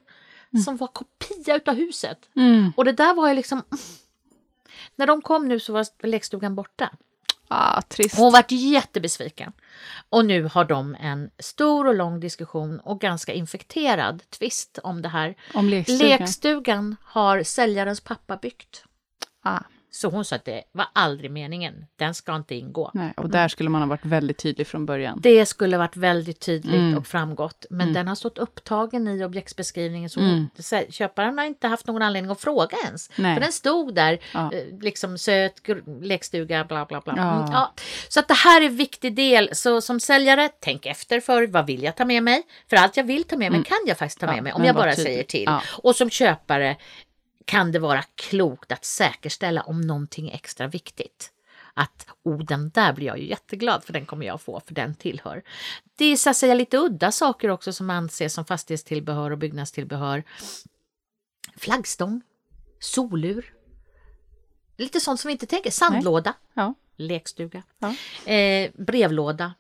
Som var kopia utav huset. Mm. Och det där var ju liksom... När de kom nu så var lekstugan borta. Ah, trist. Hon varit jättebesviken. Och nu har de en stor och lång diskussion och ganska infekterad tvist om det här. Om lekstugan. Lekstugan har säljarens pappa byggt. Ah, Så hon sa att det var aldrig meningen. Den ska inte ingå. nej, och där skulle man ha varit väldigt tydlig från början. Det skulle varit väldigt tydligt Mm. och framgått. Men den har stått upptagen i objektsbeskrivningen. Så Mm. köparen har inte haft någon anledning att fråga ens. Nej. För den stod där, Ja. eh, liksom söt, lekstuga, bla bla bla. Ja. Mm, ja. Så att det här är en viktig del. Så som säljare, tänk efter för vad vill jag ta med mig? För allt jag vill ta med mig kan jag faktiskt ta med Mm. Mig om jag bara tydlig. säger till. Och som köpare kan det vara klokt att säkerställa om någonting är extra viktigt. Att oh, den där blir jag ju jätteglad för den kommer jag få för den tillhör. Det är så att säga lite udda saker också som anses som fastighetstillbehör och byggnadstillbehör. Flaggstång, solur, lite sånt som vi inte tänker. Sandlåda, Ja. lekstuga, Ja. eh, brevlåda,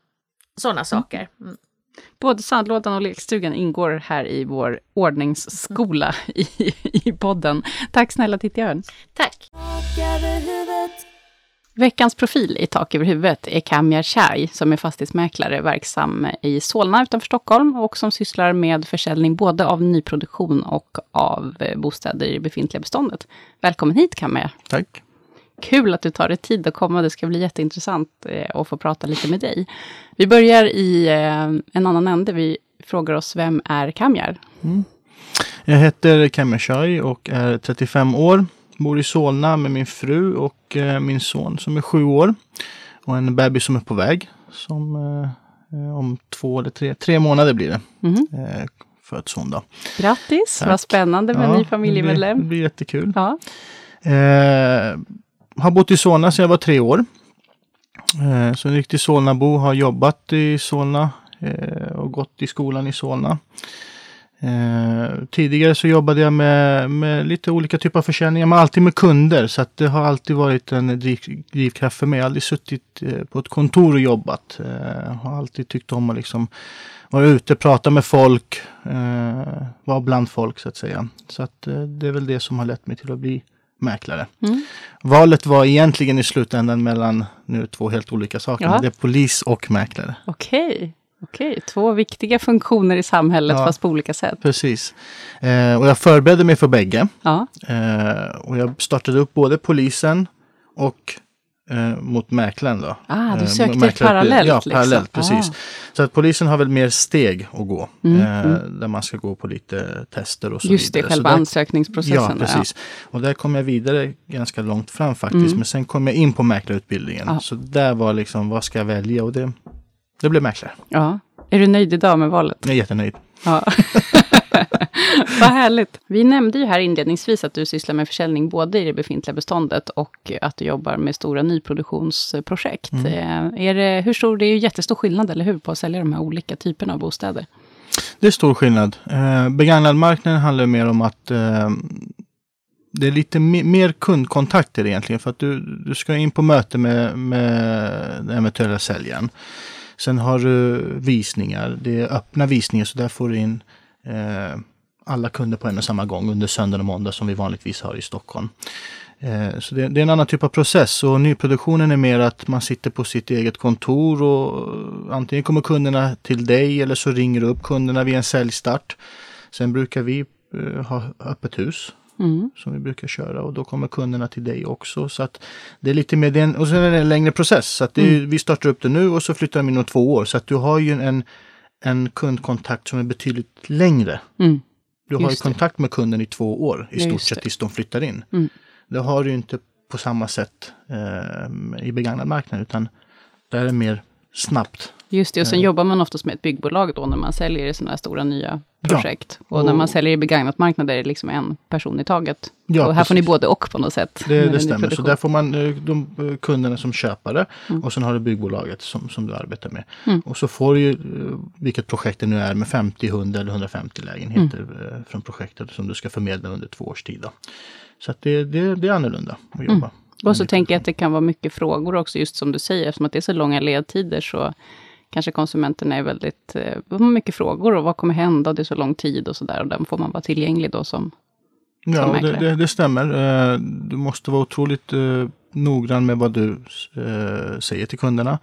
sådana saker. Både sandlådan och lekstugan ingår här i vår ordningsskola i, i podden. Tack snälla Titti Örn. Tack! Veckans profil i Tak över huvudet är Kamia Chai, som är fastighetsmäklare verksam i Solna utanför Stockholm och som sysslar med försäljning både av nyproduktion och av eh, bostäder i det befintliga beståndet. Välkommen hit Kamia! Tack. Kul att du tar dig tid att komma. Det ska bli jätteintressant eh, att få prata lite med dig. Vi börjar i eh, en annan ände. Vi frågar oss, vem är Kamjar? Jag heter Shai och är 35 år. Bor i Solna med min fru och eh, min son som är sju år. Och en bebis som är på väg. Som om två eller tre, tre månader blir det. Eh, föds hon då. Grattis, Tack. vad spännande med en ny familjemedlem. Det blir, det blir jättekul. Ja. Eh, har bott i Solna sedan jag var tre år. Eh, så en riktig Solnabo. Har jobbat i Solna eh, och gått i skolan i Solna. Eh, tidigare så jobbade jag med, med lite olika typer av försäljningar, men alltid med kunder. Så att det har alltid varit en driv, drivkraft för mig. Jag har aldrig suttit eh, på ett kontor och jobbat. Eh, har alltid tyckt om att liksom vara ute, prata med folk, eh, vara bland folk så att säga. Så att eh, det är väl det som har lett mig till att bli mäklare. Mm. Valet var egentligen i slutändan mellan nu två helt olika saker. Ja. Det är polis och mäklare. Okej, okej. Två viktiga funktioner i samhället, Ja. fast på olika sätt. Precis. Eh, och jag förberedde mig för bägge. Ja, Eh, och jag startade upp både polisen och eh, mot mäklaren. Då. Ah, du Eh, sökte mäklarutbildning. parallellt, Ja, liksom. parallellt, precis. Ah. Så att polisen har väl mer steg att gå. Mm, eh, mm. Där man ska gå på lite tester och så just det, vidare. Så själva där- ansökningsprocessen. Ja, precis. Och där kom jag vidare ganska långt fram faktiskt. Mm. Men sen kom jag in på mäklarutbildningen. Ja. Så där var liksom, vad ska jag välja? Och det, det blev mäklare. Ja. Är du nöjd idag med valet? Jag är jättenöjd. Ja. Vad härligt. Vi nämnde ju här inledningsvis att du sysslar med försäljning både i det befintliga beståndet och att du jobbar med stora nyproduktionsprojekt. Mm. Eh, Är det, hur stor, det är ju jättestor skillnad, eller hur, på att sälja de här olika typerna av bostäder. Det är stor skillnad. Eh, begagnadmarknaden handlar mer om att eh, det är lite me- mer kundkontakter egentligen. För att du, du ska in på möte med, med den eventuella säljaren. Sen har du visningar. Det är öppna visningar så där får du in eh, alla kunder på en och samma gång under söndag och måndag som vi vanligtvis har i Stockholm. Eh, Så det, är en annan typ av process och nyproduktionen är mer att man sitter på sitt eget kontor och antingen kommer kunderna till dig eller så ringer du upp kunderna vid en säljstart. Sen brukar vi eh, ha öppet hus Mm. som vi brukar köra och då kommer kunderna till dig också. Så att det är lite mer den och sen är det en längre process. Så att är, Vi startar upp det nu och så flyttar de in om två år. Så att du har ju en, en kundkontakt som är betydligt längre. Mm. Du har ju Just kontakt med kunden i två år i stort sett tills de flyttar in. Mm. Det har du ju inte på samma sätt eh, i begagnad marknad utan där är det mer snabbt. Just det, och sen Eh. jobbar man oftast med ett byggbolag då när man säljer i sådana här stora nya Ja. projekt. Och, när man säljer i begagnat marknad är det liksom en person i taget. Ja, och här får ni precis. både och på något sätt. Det, det stämmer. Så där får man eh, de eh, kunderna som köpare Mm. och sen har du byggbolaget som, som du arbetar med. Mm. Och så får du ju, vilket projekt det nu är, med 50, 100 eller 150 lägenheter Mm. från projektet som du ska förmedla under två års tid. Då. Så det, det, det är annorlunda att Mm. jobba. Och så med tänker jag att det kan vara mycket frågor också, just som du säger, eftersom att det är så långa ledtider så kanske konsumenterna är väldigt, eh, mycket frågor och vad kommer hända och det är så lång tid och sådär och den får man vara tillgänglig då som, som Ja, det, det, det stämmer. Eh, Du måste vara otroligt eh, noggrann med vad du eh, säger till kunderna.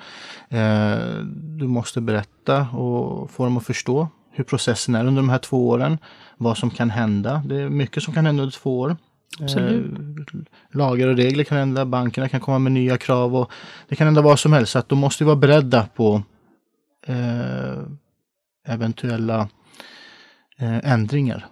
Du måste berätta och få dem att förstå hur processen är under de här två åren. Vad som kan hända. Det är mycket som kan hända under två år. Absolut. Eh, Lagar och regler kan hända, bankerna kan komma med nya krav och det kan hända vad som helst. Så att de måste vara beredda på eh, eventuella eh, ändringar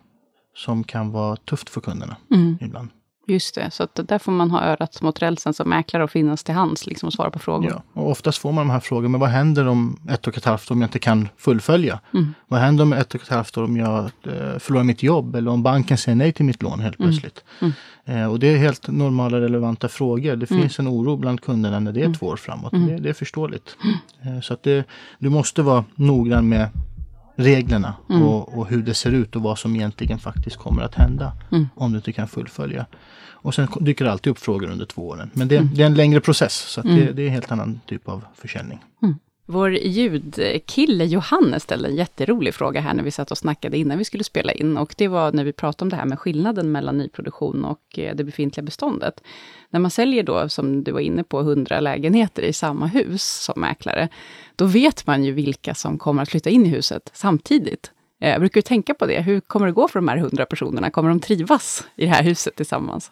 som kan vara tufft för kunderna mm, ibland. Just det, så där får man ha örat mot rälsen som mäklare och finnas till hands liksom och svara på frågor. Ja, och oftast får man de här frågorna, men vad händer om ett och ett halvt år om jag inte kan fullfölja? Mm. Vad händer om ett och ett halvt år om jag eh, förlorar mitt jobb eller om banken säger nej till mitt lån helt Mm. plötsligt? Mm. Eh, och det är helt normala relevanta frågor. Det Mm. finns en oro bland kunderna när det är två år framåt. Mm. Det, det är förståeligt. Eh, så att det, du måste vara noggrann med reglerna Mm. och, och hur det ser ut och vad som egentligen faktiskt kommer att hända Mm. om du inte kan fullfölja. Och sen dyker det alltid upp frågor under två åren. Men det, Mm. det är en längre process så det, Mm. det är en helt annan typ av försäljning. Vår ljudkille Johannes ställde en jätterolig fråga här när vi satt och snackade innan vi skulle spela in. Och det var när vi pratade om det här med skillnaden mellan nyproduktion och eh, det befintliga beståndet. När man säljer då, som du var inne på, 100 lägenheter i samma hus som mäklare, då vet man ju vilka som kommer att flytta in i huset samtidigt. Eh, jag brukar du tänka på det? Hur kommer det gå för de här 100 personerna? Kommer de trivas i det här huset tillsammans?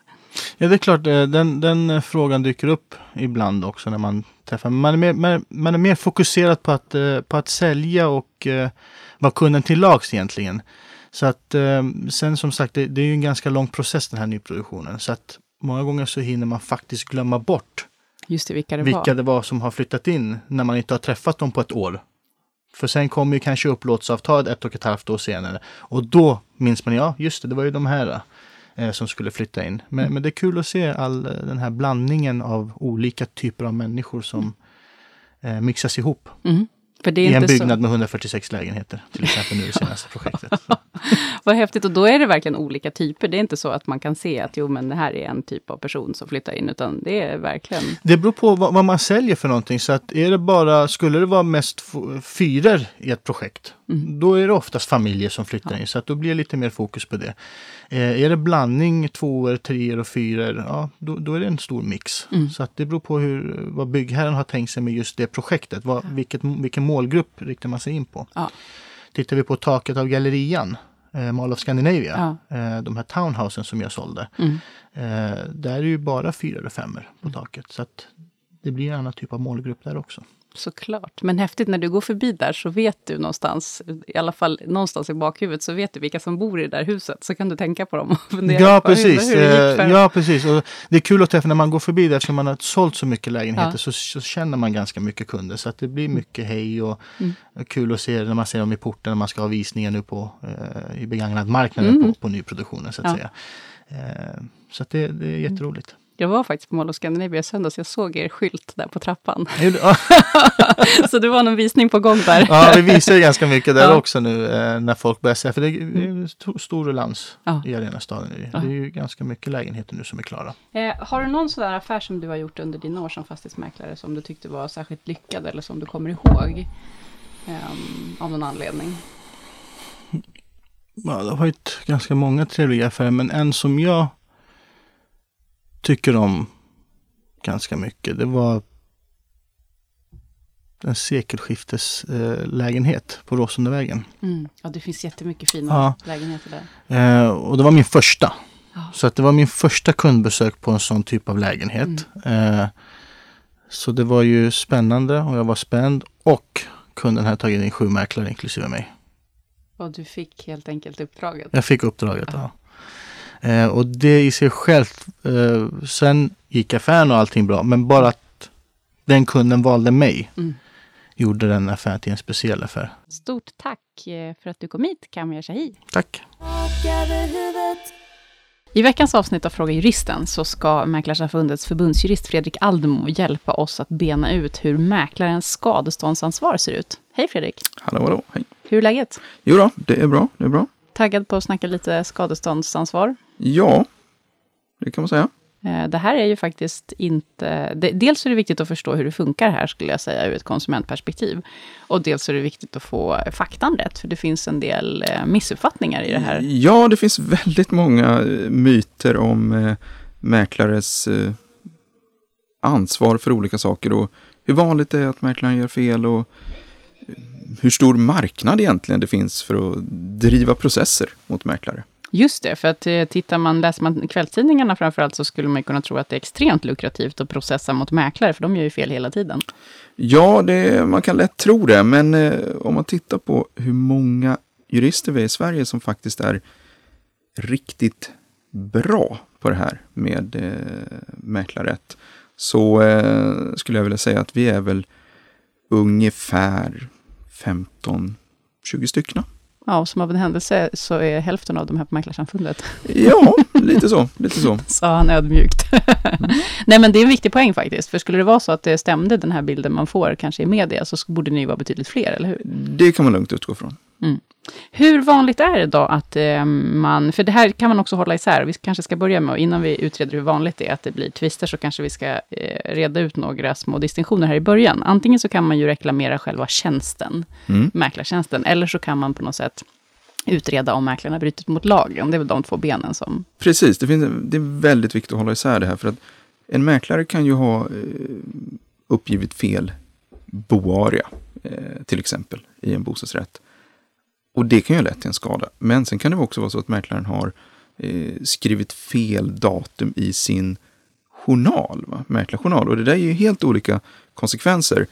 Ja, det är klart, eh, den, den eh, frågan dyker upp ibland också när man träffar. Man är mer, man, man är mer fokuserad på att, eh, på att sälja och vara kunden till lags egentligen. Så att sen som sagt, det, det är ju en ganska lång process den här nyproduktionen. Så att många gånger så hinner man faktiskt glömma bort Just det, vilka det vilka var. det var som har flyttat in när man inte har träffat dem på ett år. För sen kommer ju kanske upplåtelseavtalet ett och ett halvt år senare. Och då minns man, ja just det, det var ju de här som skulle flytta in. Men, men det är kul att se all eh, den här blandningen av olika typer av människor som eh, mixas ihop. Mm. I en byggnad så. med 146 lägenheter, till exempel nu i det senaste projektet. Vad häftigt, och då är det verkligen olika typer. Det är inte så att man kan se att jo, men det här är en typ av person som flyttar in, utan det är verkligen... Det beror på vad, vad man säljer för någonting. Så att är det bara, skulle det vara mest fyror i ett projekt, då är det oftast familjer som flyttar in. Så att då blir det lite mer fokus på det. Eh, är det blandning tvåor, treor och fyror, ja då, då är det en stor mix. Så att det beror på hur, vad byggherren har tänkt sig med just det projektet. Vad, vilket, vilken målgrupp riktar man sig in på? Ja. Tittar vi på taket av Gallerian, eh, Mall of Scandinavia, Ja. eh, de här townhousen som jag sålde. Mm. Eh, där är det ju bara fyra och femmor på taket. Så att det blir en annan typ av målgrupp där också. Såklart. Men häftigt, när du går förbi där så vet du någonstans, i alla fall någonstans i bakhuvudet, så vet du vilka som bor i det där huset. Så kan du tänka på dem och fundera Ja på hur, precis. hur det gick Eh, ja, precis. Och det är kul att träffa när man går förbi där eftersom man har sålt så mycket lägenheter Ja. så, så känner man ganska mycket kunder. Så att det blir mycket hej och Mm. kul att se när man ser dem i porten när man ska ha visningar nu på eh, i begagnad marknaden Mm. på, på nyproduktionen så att Ja. säga. Eh, så att det, det är jätteroligt. Jag var faktiskt på Mall of Scandinavia i söndags, jag såg er skylt där på trappan. Så det var någon visning på gång där. ja, vi visar ju ganska mycket där Ja. också nu eh, när folk börjar säga, för det är, en stor, ruljans Ja. i arenastaden. Det är ju ganska mycket lägenheter nu som är klara. Eh, har du någon sån affär som du har gjort under dina år som fastighetsmäklare som du tyckte var särskilt lyckad eller som du kommer ihåg? ehm, av någon anledning. Ja, det har varit ganska många trevliga affärer, men en som jag tycker om ganska mycket, det var en sekelskifteslägenhet eh, lägenhet på Råsundavägen. Mm. Ja, det finns jättemycket fina Ja. lägenheter där. Eh, och det var min första. Ja. Så att det var min första kundbesök på en sån typ av lägenhet. Eh, så det var ju spännande och jag var spänd. Och kunden hade tagit in sju mäklare inklusive mig. Och du fick helt enkelt uppdraget. Jag fick uppdraget. Ja. Eh, och det i sig självt, eh, sen gick affären och allting bra. Men bara att den kunden valde mig Mm. gjorde den affären till en speciell affär. Stort tack eh, för att du kom hit, Kamia Shahi. Tack! I veckans avsnitt av Fråga Juristen så ska Mäklarsamfundets förbundsjurist Fredrik Aldemo hjälpa oss att bena ut hur mäklarens skadeståndsansvar ser ut. Hej Fredrik! Hallå, hallå, hej. Hur är läget? Jo då, det är bra, det är bra. Taggad på att snacka lite skadeståndsansvar? Ja, det kan man säga. Eh, Det här är ju faktiskt inte... Dels är det viktigt att förstå hur det funkar här, skulle jag säga, ur ett konsumentperspektiv. Och dels är det viktigt att få faktan rätt, för det finns en del eh, missuppfattningar i det här. Ja, det finns väldigt många eh, myter om mäklares ansvar för olika saker och hur vanligt det är att mäklaren gör fel och hur stor marknad egentligen det finns för att driva processer mot mäklare. Just det, för att eh, tittar man, läser man kvällstidningarna framförallt, så skulle man kunna tro att det är extremt lukrativt att processa mot mäklare, för de gör ju fel hela tiden. Ja, det, man kan lätt tro det, men eh, om man tittar på hur många jurister vi är i Sverige som faktiskt är riktigt bra på det här med eh, mäklarrätt, så eh, skulle jag vilja säga att vi är väl ungefär 15-20 stycken. Ja, och som av en händelse så är hälften av de här på Mäklarsamfundet. Ja, lite så. Lite så. Sa han ödmjukt. Nej, men det är en viktig poäng faktiskt. För skulle det vara så att det stämde, den här bilden man får, kanske i media, så borde ni vara betydligt fler, eller hur? Det kan man lugnt utgå från. Hur vanligt är det då att eh, man, för det här kan man också hålla isär, vi kanske ska börja med, innan vi utreder hur vanligt det är att det blir twister, så kanske vi ska eh, reda ut några små distinktioner här i början. Antingen så kan man ju reklamera själva tjänsten, Mm. mäklartjänsten, eller så kan man på något sätt utreda om mäklarna brutit mot lagen. Det är väl de två benen som... Precis, det, finns, det är väldigt viktigt att hålla isär det här. För att en mäklare kan ju ha eh, uppgivit fel boarea, till exempel, i en bostadsrätt. Och det kan ju ha lett till en skada. Men sen kan det också vara så att mäklaren har eh, skrivit fel datum i sin journal, va? mäklarjournal. Och det där är ju helt olika konsekvenser.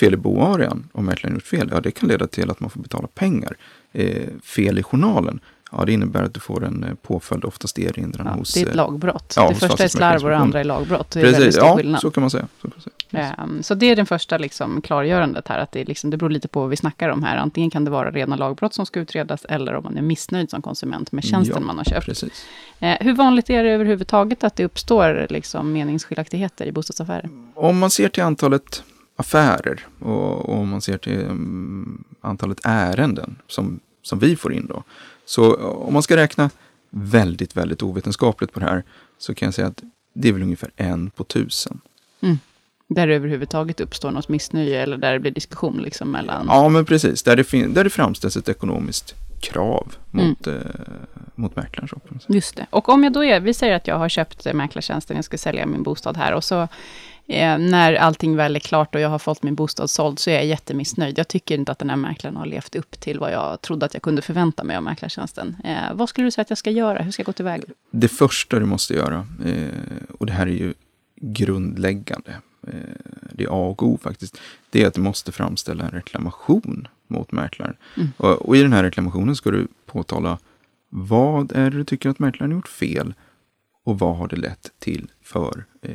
Fel i boarean, om mäklaren gjort fel, ja det kan leda till att man får betala pengar. Eh, fel i journalen, ja det innebär att du får en eh, påföljd, oftast erinran Ja, hos... det är ett eh, lagbrott. ja, det första är slarv och det andra är lagbrott. Det är väldigt Precis, stor ja skillnad. så kan man säga. Så kan man säga. Ehm, Så det är den första liksom, klargörandet här, att det, liksom, det beror lite på vad vi snackar om här. Antingen kan det vara rena lagbrott som ska utredas, eller om man är missnöjd som konsument med tjänsten Ja, man har köpt. Precis. Eh, hur vanligt är det överhuvudtaget att det uppstår liksom, meningsskiljaktigheter i bostadsaffärer? Om man ser till antalet affärer och, och om man ser till mm, antalet ärenden som, som vi får in då. Så om man ska räkna väldigt, väldigt ovetenskapligt på det här så kan jag säga att det är väl ungefär en på tusen. Där det överhuvudtaget uppstår något missnöje, eller där det blir diskussion liksom, mellan... Ja, men precis. Där det, där det framställs ett ekonomiskt krav mot, Mm. eh, mot mäklaren. Just det. Och om jag då är, vi säger att jag har köpt eh, mäklartjänsten, jag ska sälja min bostad här, och så eh, när allting väl är klart och jag har fått min bostad såld, så är jag jättemissnöjd. Jag tycker inte att den här mäklaren har levt upp till vad jag trodde att jag kunde förvänta mig av mäklartjänsten. Eh, vad skulle du säga att jag ska göra? Hur ska jag gå tillväga? Det första du måste göra, eh, och det här är ju grundläggande, det är A och O faktiskt, det är att du måste framställa en reklamation mot mäklaren. Mm. Och, och i den här reklamationen ska du påtala vad är det du tycker att mäklaren gjort fel och vad har det lett till för eh,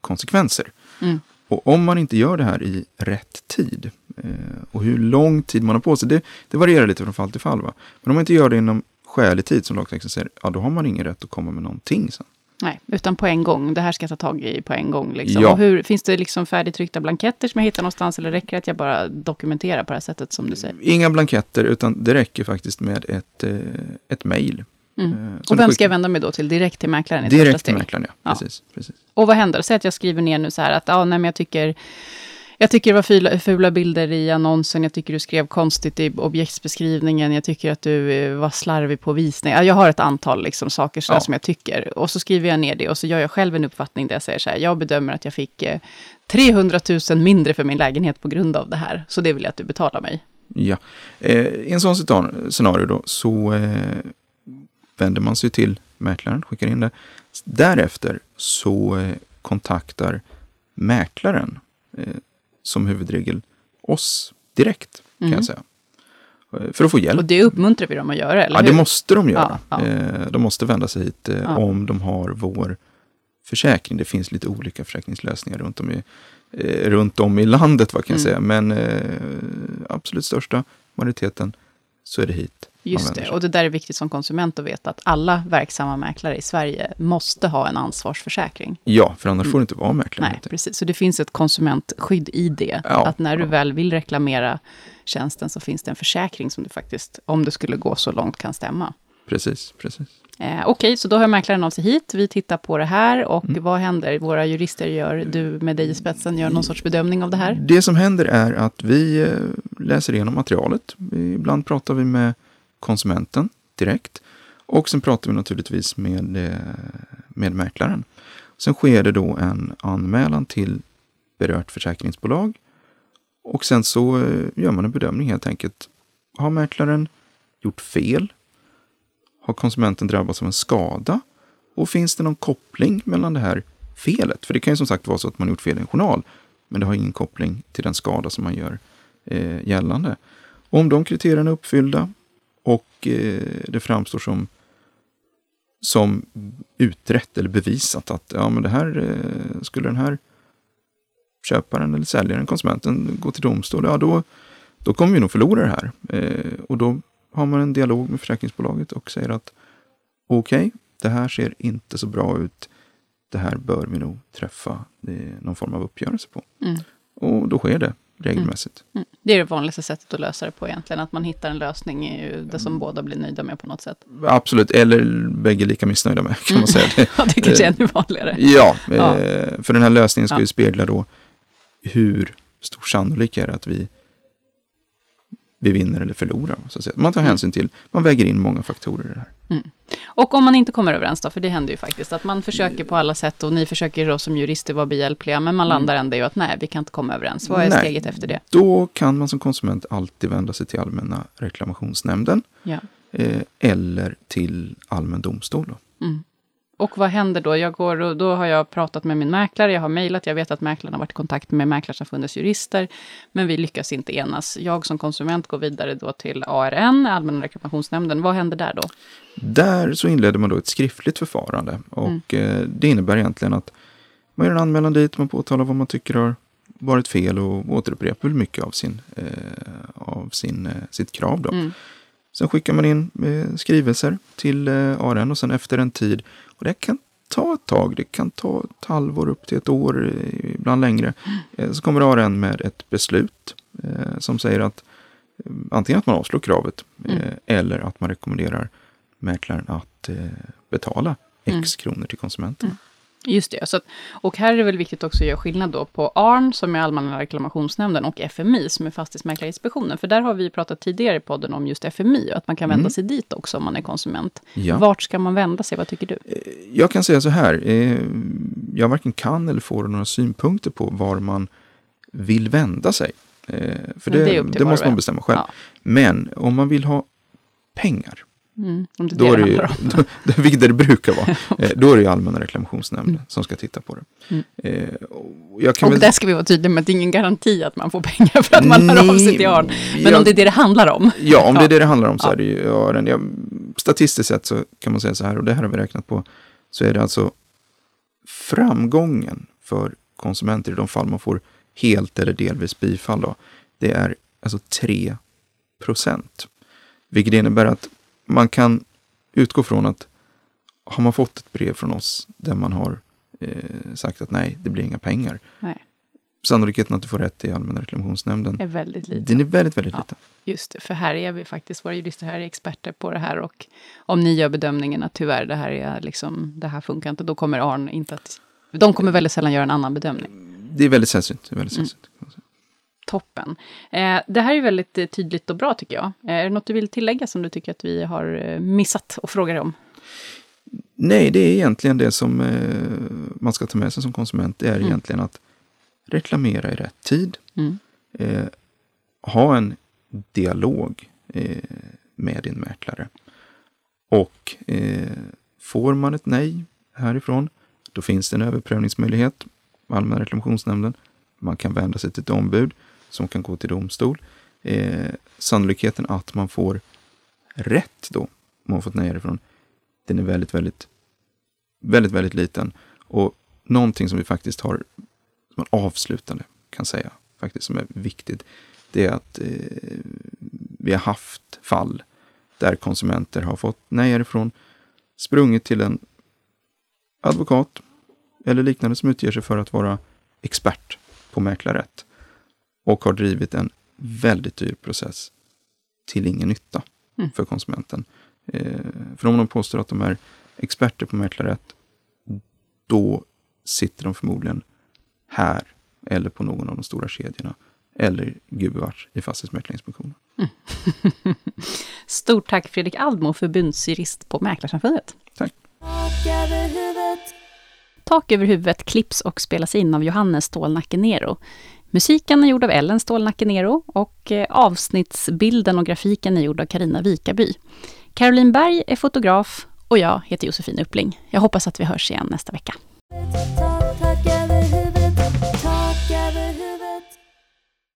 konsekvenser. Mm. Och om man inte gör det här i rätt tid eh, och hur lång tid man har på sig, det, det varierar lite från fall till fall. Va? Men om man inte gör det inom skälig tid som lagtexten säger, ja då har man ingen rätt att komma med någonting sen. Nej, utan på en gång. Det här ska jag ta tag i på en gång. Liksom. Ja. Och hur, finns det liksom färdigtryckta blanketter som jag hittar någonstans, eller räcker det att jag bara dokumenterar på det här sättet som du säger? Inga blanketter, utan det räcker faktiskt med ett, eh, ett mejl. Mm. Eh, Och vem ska jag vända mig då till? Direkt till mäklaren Direkt till mäklaren, ja. Ja. Precis, precis. Och vad händer? Säg att jag skriver ner nu så här att, ja, nej, men jag tycker, jag tycker det var fula, fula bilder i annonsen, jag tycker du skrev konstigt i objektsbeskrivningen, jag tycker att du eh, var slarvig på visning. Ja, jag har ett antal liksom, saker Ja. som jag tycker. Och så skriver jag ner det och så gör jag själv en uppfattning där jag säger så här, jag bedömer att jag fick eh, 300 000 mindre för min lägenhet på grund av det här. Så det vill jag att du betalar mig. Ja. Eh, I en sån scenario då så eh, vänder man sig till mäklaren, skickar in det. Därefter så eh, kontaktar mäklaren eh, som huvudregel oss direkt, kan Mm. jag säga. Eh, För att få hjälp. Och det uppmuntrar vi dem att göra, eller Ja, hur? det måste de göra. Ja, ja. Eh, De måste vända sig hit eh, Ja. om de har vår försäkring. Det finns lite olika försäkringslösningar runt om i, runt om i landet, vad kan jag Mm. säga. Men absolut största majoriteten så är det hit Just det, och det där är viktigt som konsument att veta att alla verksamma mäklare i Sverige måste ha en ansvarsförsäkring. Ja, för annars får det inte vara mäklare. Mm. Nej, precis. Så det finns ett konsumentskydd i det. Ja, att när du ja. väl vill reklamera tjänsten så finns det en försäkring som du faktiskt, om det skulle gå så långt, kan stämma. Precis, precis. Eh, Okej, så då hör mäklaren av sig hit. Vi tittar på det här och Mm. vad händer? Våra jurister gör, du med dig i spetsen, gör någon sorts bedömning av det här. Det som händer är att vi eh, läser igenom materialet. Ibland pratar vi med konsumenten direkt. Och sen pratar vi naturligtvis med, eh, med mäklaren. Sen sker det då en anmälan till berört försäkringsbolag. Och sen så eh, gör man en bedömning helt enkelt. Har mäklaren gjort fel? Har konsumenten drabbats av en skada? Och finns det någon koppling mellan det här felet? För det kan ju som sagt vara så att man gjort fel i en journal, men det har ingen koppling till den skada som man gör eh, gällande. Om de kriterierna är uppfyllda och eh, det framstår som, som utrett eller bevisat att ja, men det här eh, skulle den här köparen eller säljaren, konsumenten, gå till domstol, ja då, då kommer vi nog förlora det här. Eh, och då har man en dialog med försäkringsbolaget och säger att okej, det här ser inte så bra ut. Det här bör vi nog träffa eh, någon form av uppgörelse på. Mm. Och då sker det regelmässigt. Mm. Det är det vanligaste sättet att lösa det på egentligen, att man hittar en lösning i- där Mm. som båda blir nöjda med på något sätt. Absolut, eller bägge lika missnöjda med kan man säga. Det, Ja, det kanske är ännu vanligare. ja, Ja. eh, för den här lösningen ska Ja. ju spegla då hur stor sannolik är det att vi, vi vinner eller förlorar. Så att säga. Man tar Mm. hänsyn till, man väger in många faktorer i det här. Och om man inte kommer överens då, för det händer ju faktiskt, att man försöker på alla sätt och ni försöker då som jurister vara behjälpliga, men man landar ändå i att nej, vi kan inte komma överens. Vad är Nej. steget efter det? Då kan man som konsument alltid vända sig till Allmänna reklamationsnämnden Ja. eh, eller till allmän domstol. Mm. Och vad händer då? Jag går och då har jag pratat med min mäklare, jag har mejlat, jag vet att mäklaren har varit i kontakt med Mäklarsamfundets jurister, men vi lyckas inte enas. Jag som konsument går vidare då till ARN, Allmänna reklamationsnämnden. Vad händer där då? Där så inleder man då ett skriftligt förfarande och eh, det innebär egentligen att man gör en anmälan dit, man påtalar vad man tycker har varit fel och återupprepar mycket av, sin, eh, av sin, eh, sitt krav. Då. Mm. Sen skickar man in eh, skrivelser till eh, ARN och sen efter en tid, och det kan ta ett tag, det kan ta ett halvår upp till ett år, eh, ibland längre, eh, så kommer ARN med ett beslut som säger att antingen att man avslår kravet Mm. eller att man rekommenderar mäklaren att eh, betala x kronor till konsumenten. Just det, så att, och här är det väl viktigt också att göra skillnad då på ARN, som är Allmänna reklamationsnämnden, och FMI, som är Fastighetsmäklarinspektionen. För där har vi pratat tidigare i podden om just FMI, och att man kan vända Mm. sig dit också om man är konsument. Ja. Vart ska man vända sig, vad tycker du? Jag kan säga så här, eh, jag varken kan eller får några synpunkter på var man vill vända sig. Eh, för det, det det måste man bestämma själv. Ja. Men om man vill ha pengar, Mm, om det är då det är det det, ju, då, vilket det brukar vara, eh, då är det ju Allmänna reklamationsnämnden som ska titta på det. Mm. Eh, och Och väl- där ska vi vara tydliga med att det är ingen garanti att man får pengar för att man hör av sig till ARN. Men jag- om det är det det handlar om. Ja, om det Ja. är det det handlar om så Ja. är det ju den, ja, Statistiskt sett så kan man säga så här, och det här har vi räknat på, så är det alltså framgången för konsumenter i de fall man får helt eller delvis bifall. Då, det är alltså 3 procent. Vilket innebär att man kan utgå från att har man fått ett brev från oss där man har eh, sagt att nej, det blir inga pengar. Nej, Sannolikheten att du får rätt i Allmänna reklamationsnämnden, är väldigt lite. den är väldigt, väldigt Ja. liten. Just det, för här är vi faktiskt, våra jurister här är experter på det här och om ni gör bedömningen att tyvärr, det här, är liksom, det här funkar inte, då kommer ARN inte att... De kommer väldigt sällan göra en annan bedömning. Det är väldigt sällsynt. Det är väldigt Mm. Toppen. Eh, det här är väldigt eh, tydligt och bra tycker jag. Eh, är det något du vill tillägga som du tycker att vi har eh, missat och frågar om? Nej, det är egentligen det som eh, man ska ta med sig som konsument. Det är Mm. egentligen att reklamera i rätt tid. Mm. Eh, ha en dialog med din mäklare. Och får man ett nej härifrån, då finns det en överprövningsmöjlighet. Allmänna reklamationsnämnden. Man kan vända sig till ett ombud som kan gå till domstol. Eh, sannolikheten att man får rätt då, om man fått nej härifrån, den är väldigt, väldigt, väldigt, väldigt liten. Och någonting som vi faktiskt har, som man avslutande kan säga, faktiskt som är viktigt, det är att eh, vi har haft fall där konsumenter har fått nej härifrån, sprungit till en advokat eller liknande som utger sig för att vara expert på mäklarrätt och har drivit en väldigt dyr process till ingen nytta Mm. för konsumenten. Eh, för om de påstår att de är experter på mäklarrätt, då sitter de förmodligen här eller på någon av de stora kedjorna. Eller gubevars i Fastighetsmäklarinspektionen. Stort tack Fredrik Aldmo, förbundsjurist på Mäklarsamfundet. Tack. Tak över huvudet. Tak över huvudet klipps och spelas in av Johannes Stålnacke Nero. Musiken är gjord av Ellen Stålnacke Nero och avsnittsbilden och grafiken är gjord av Karina Vikaby. Caroline Berg är fotograf och jag heter Josefin Uppling. Jag hoppas att vi hörs igen nästa vecka.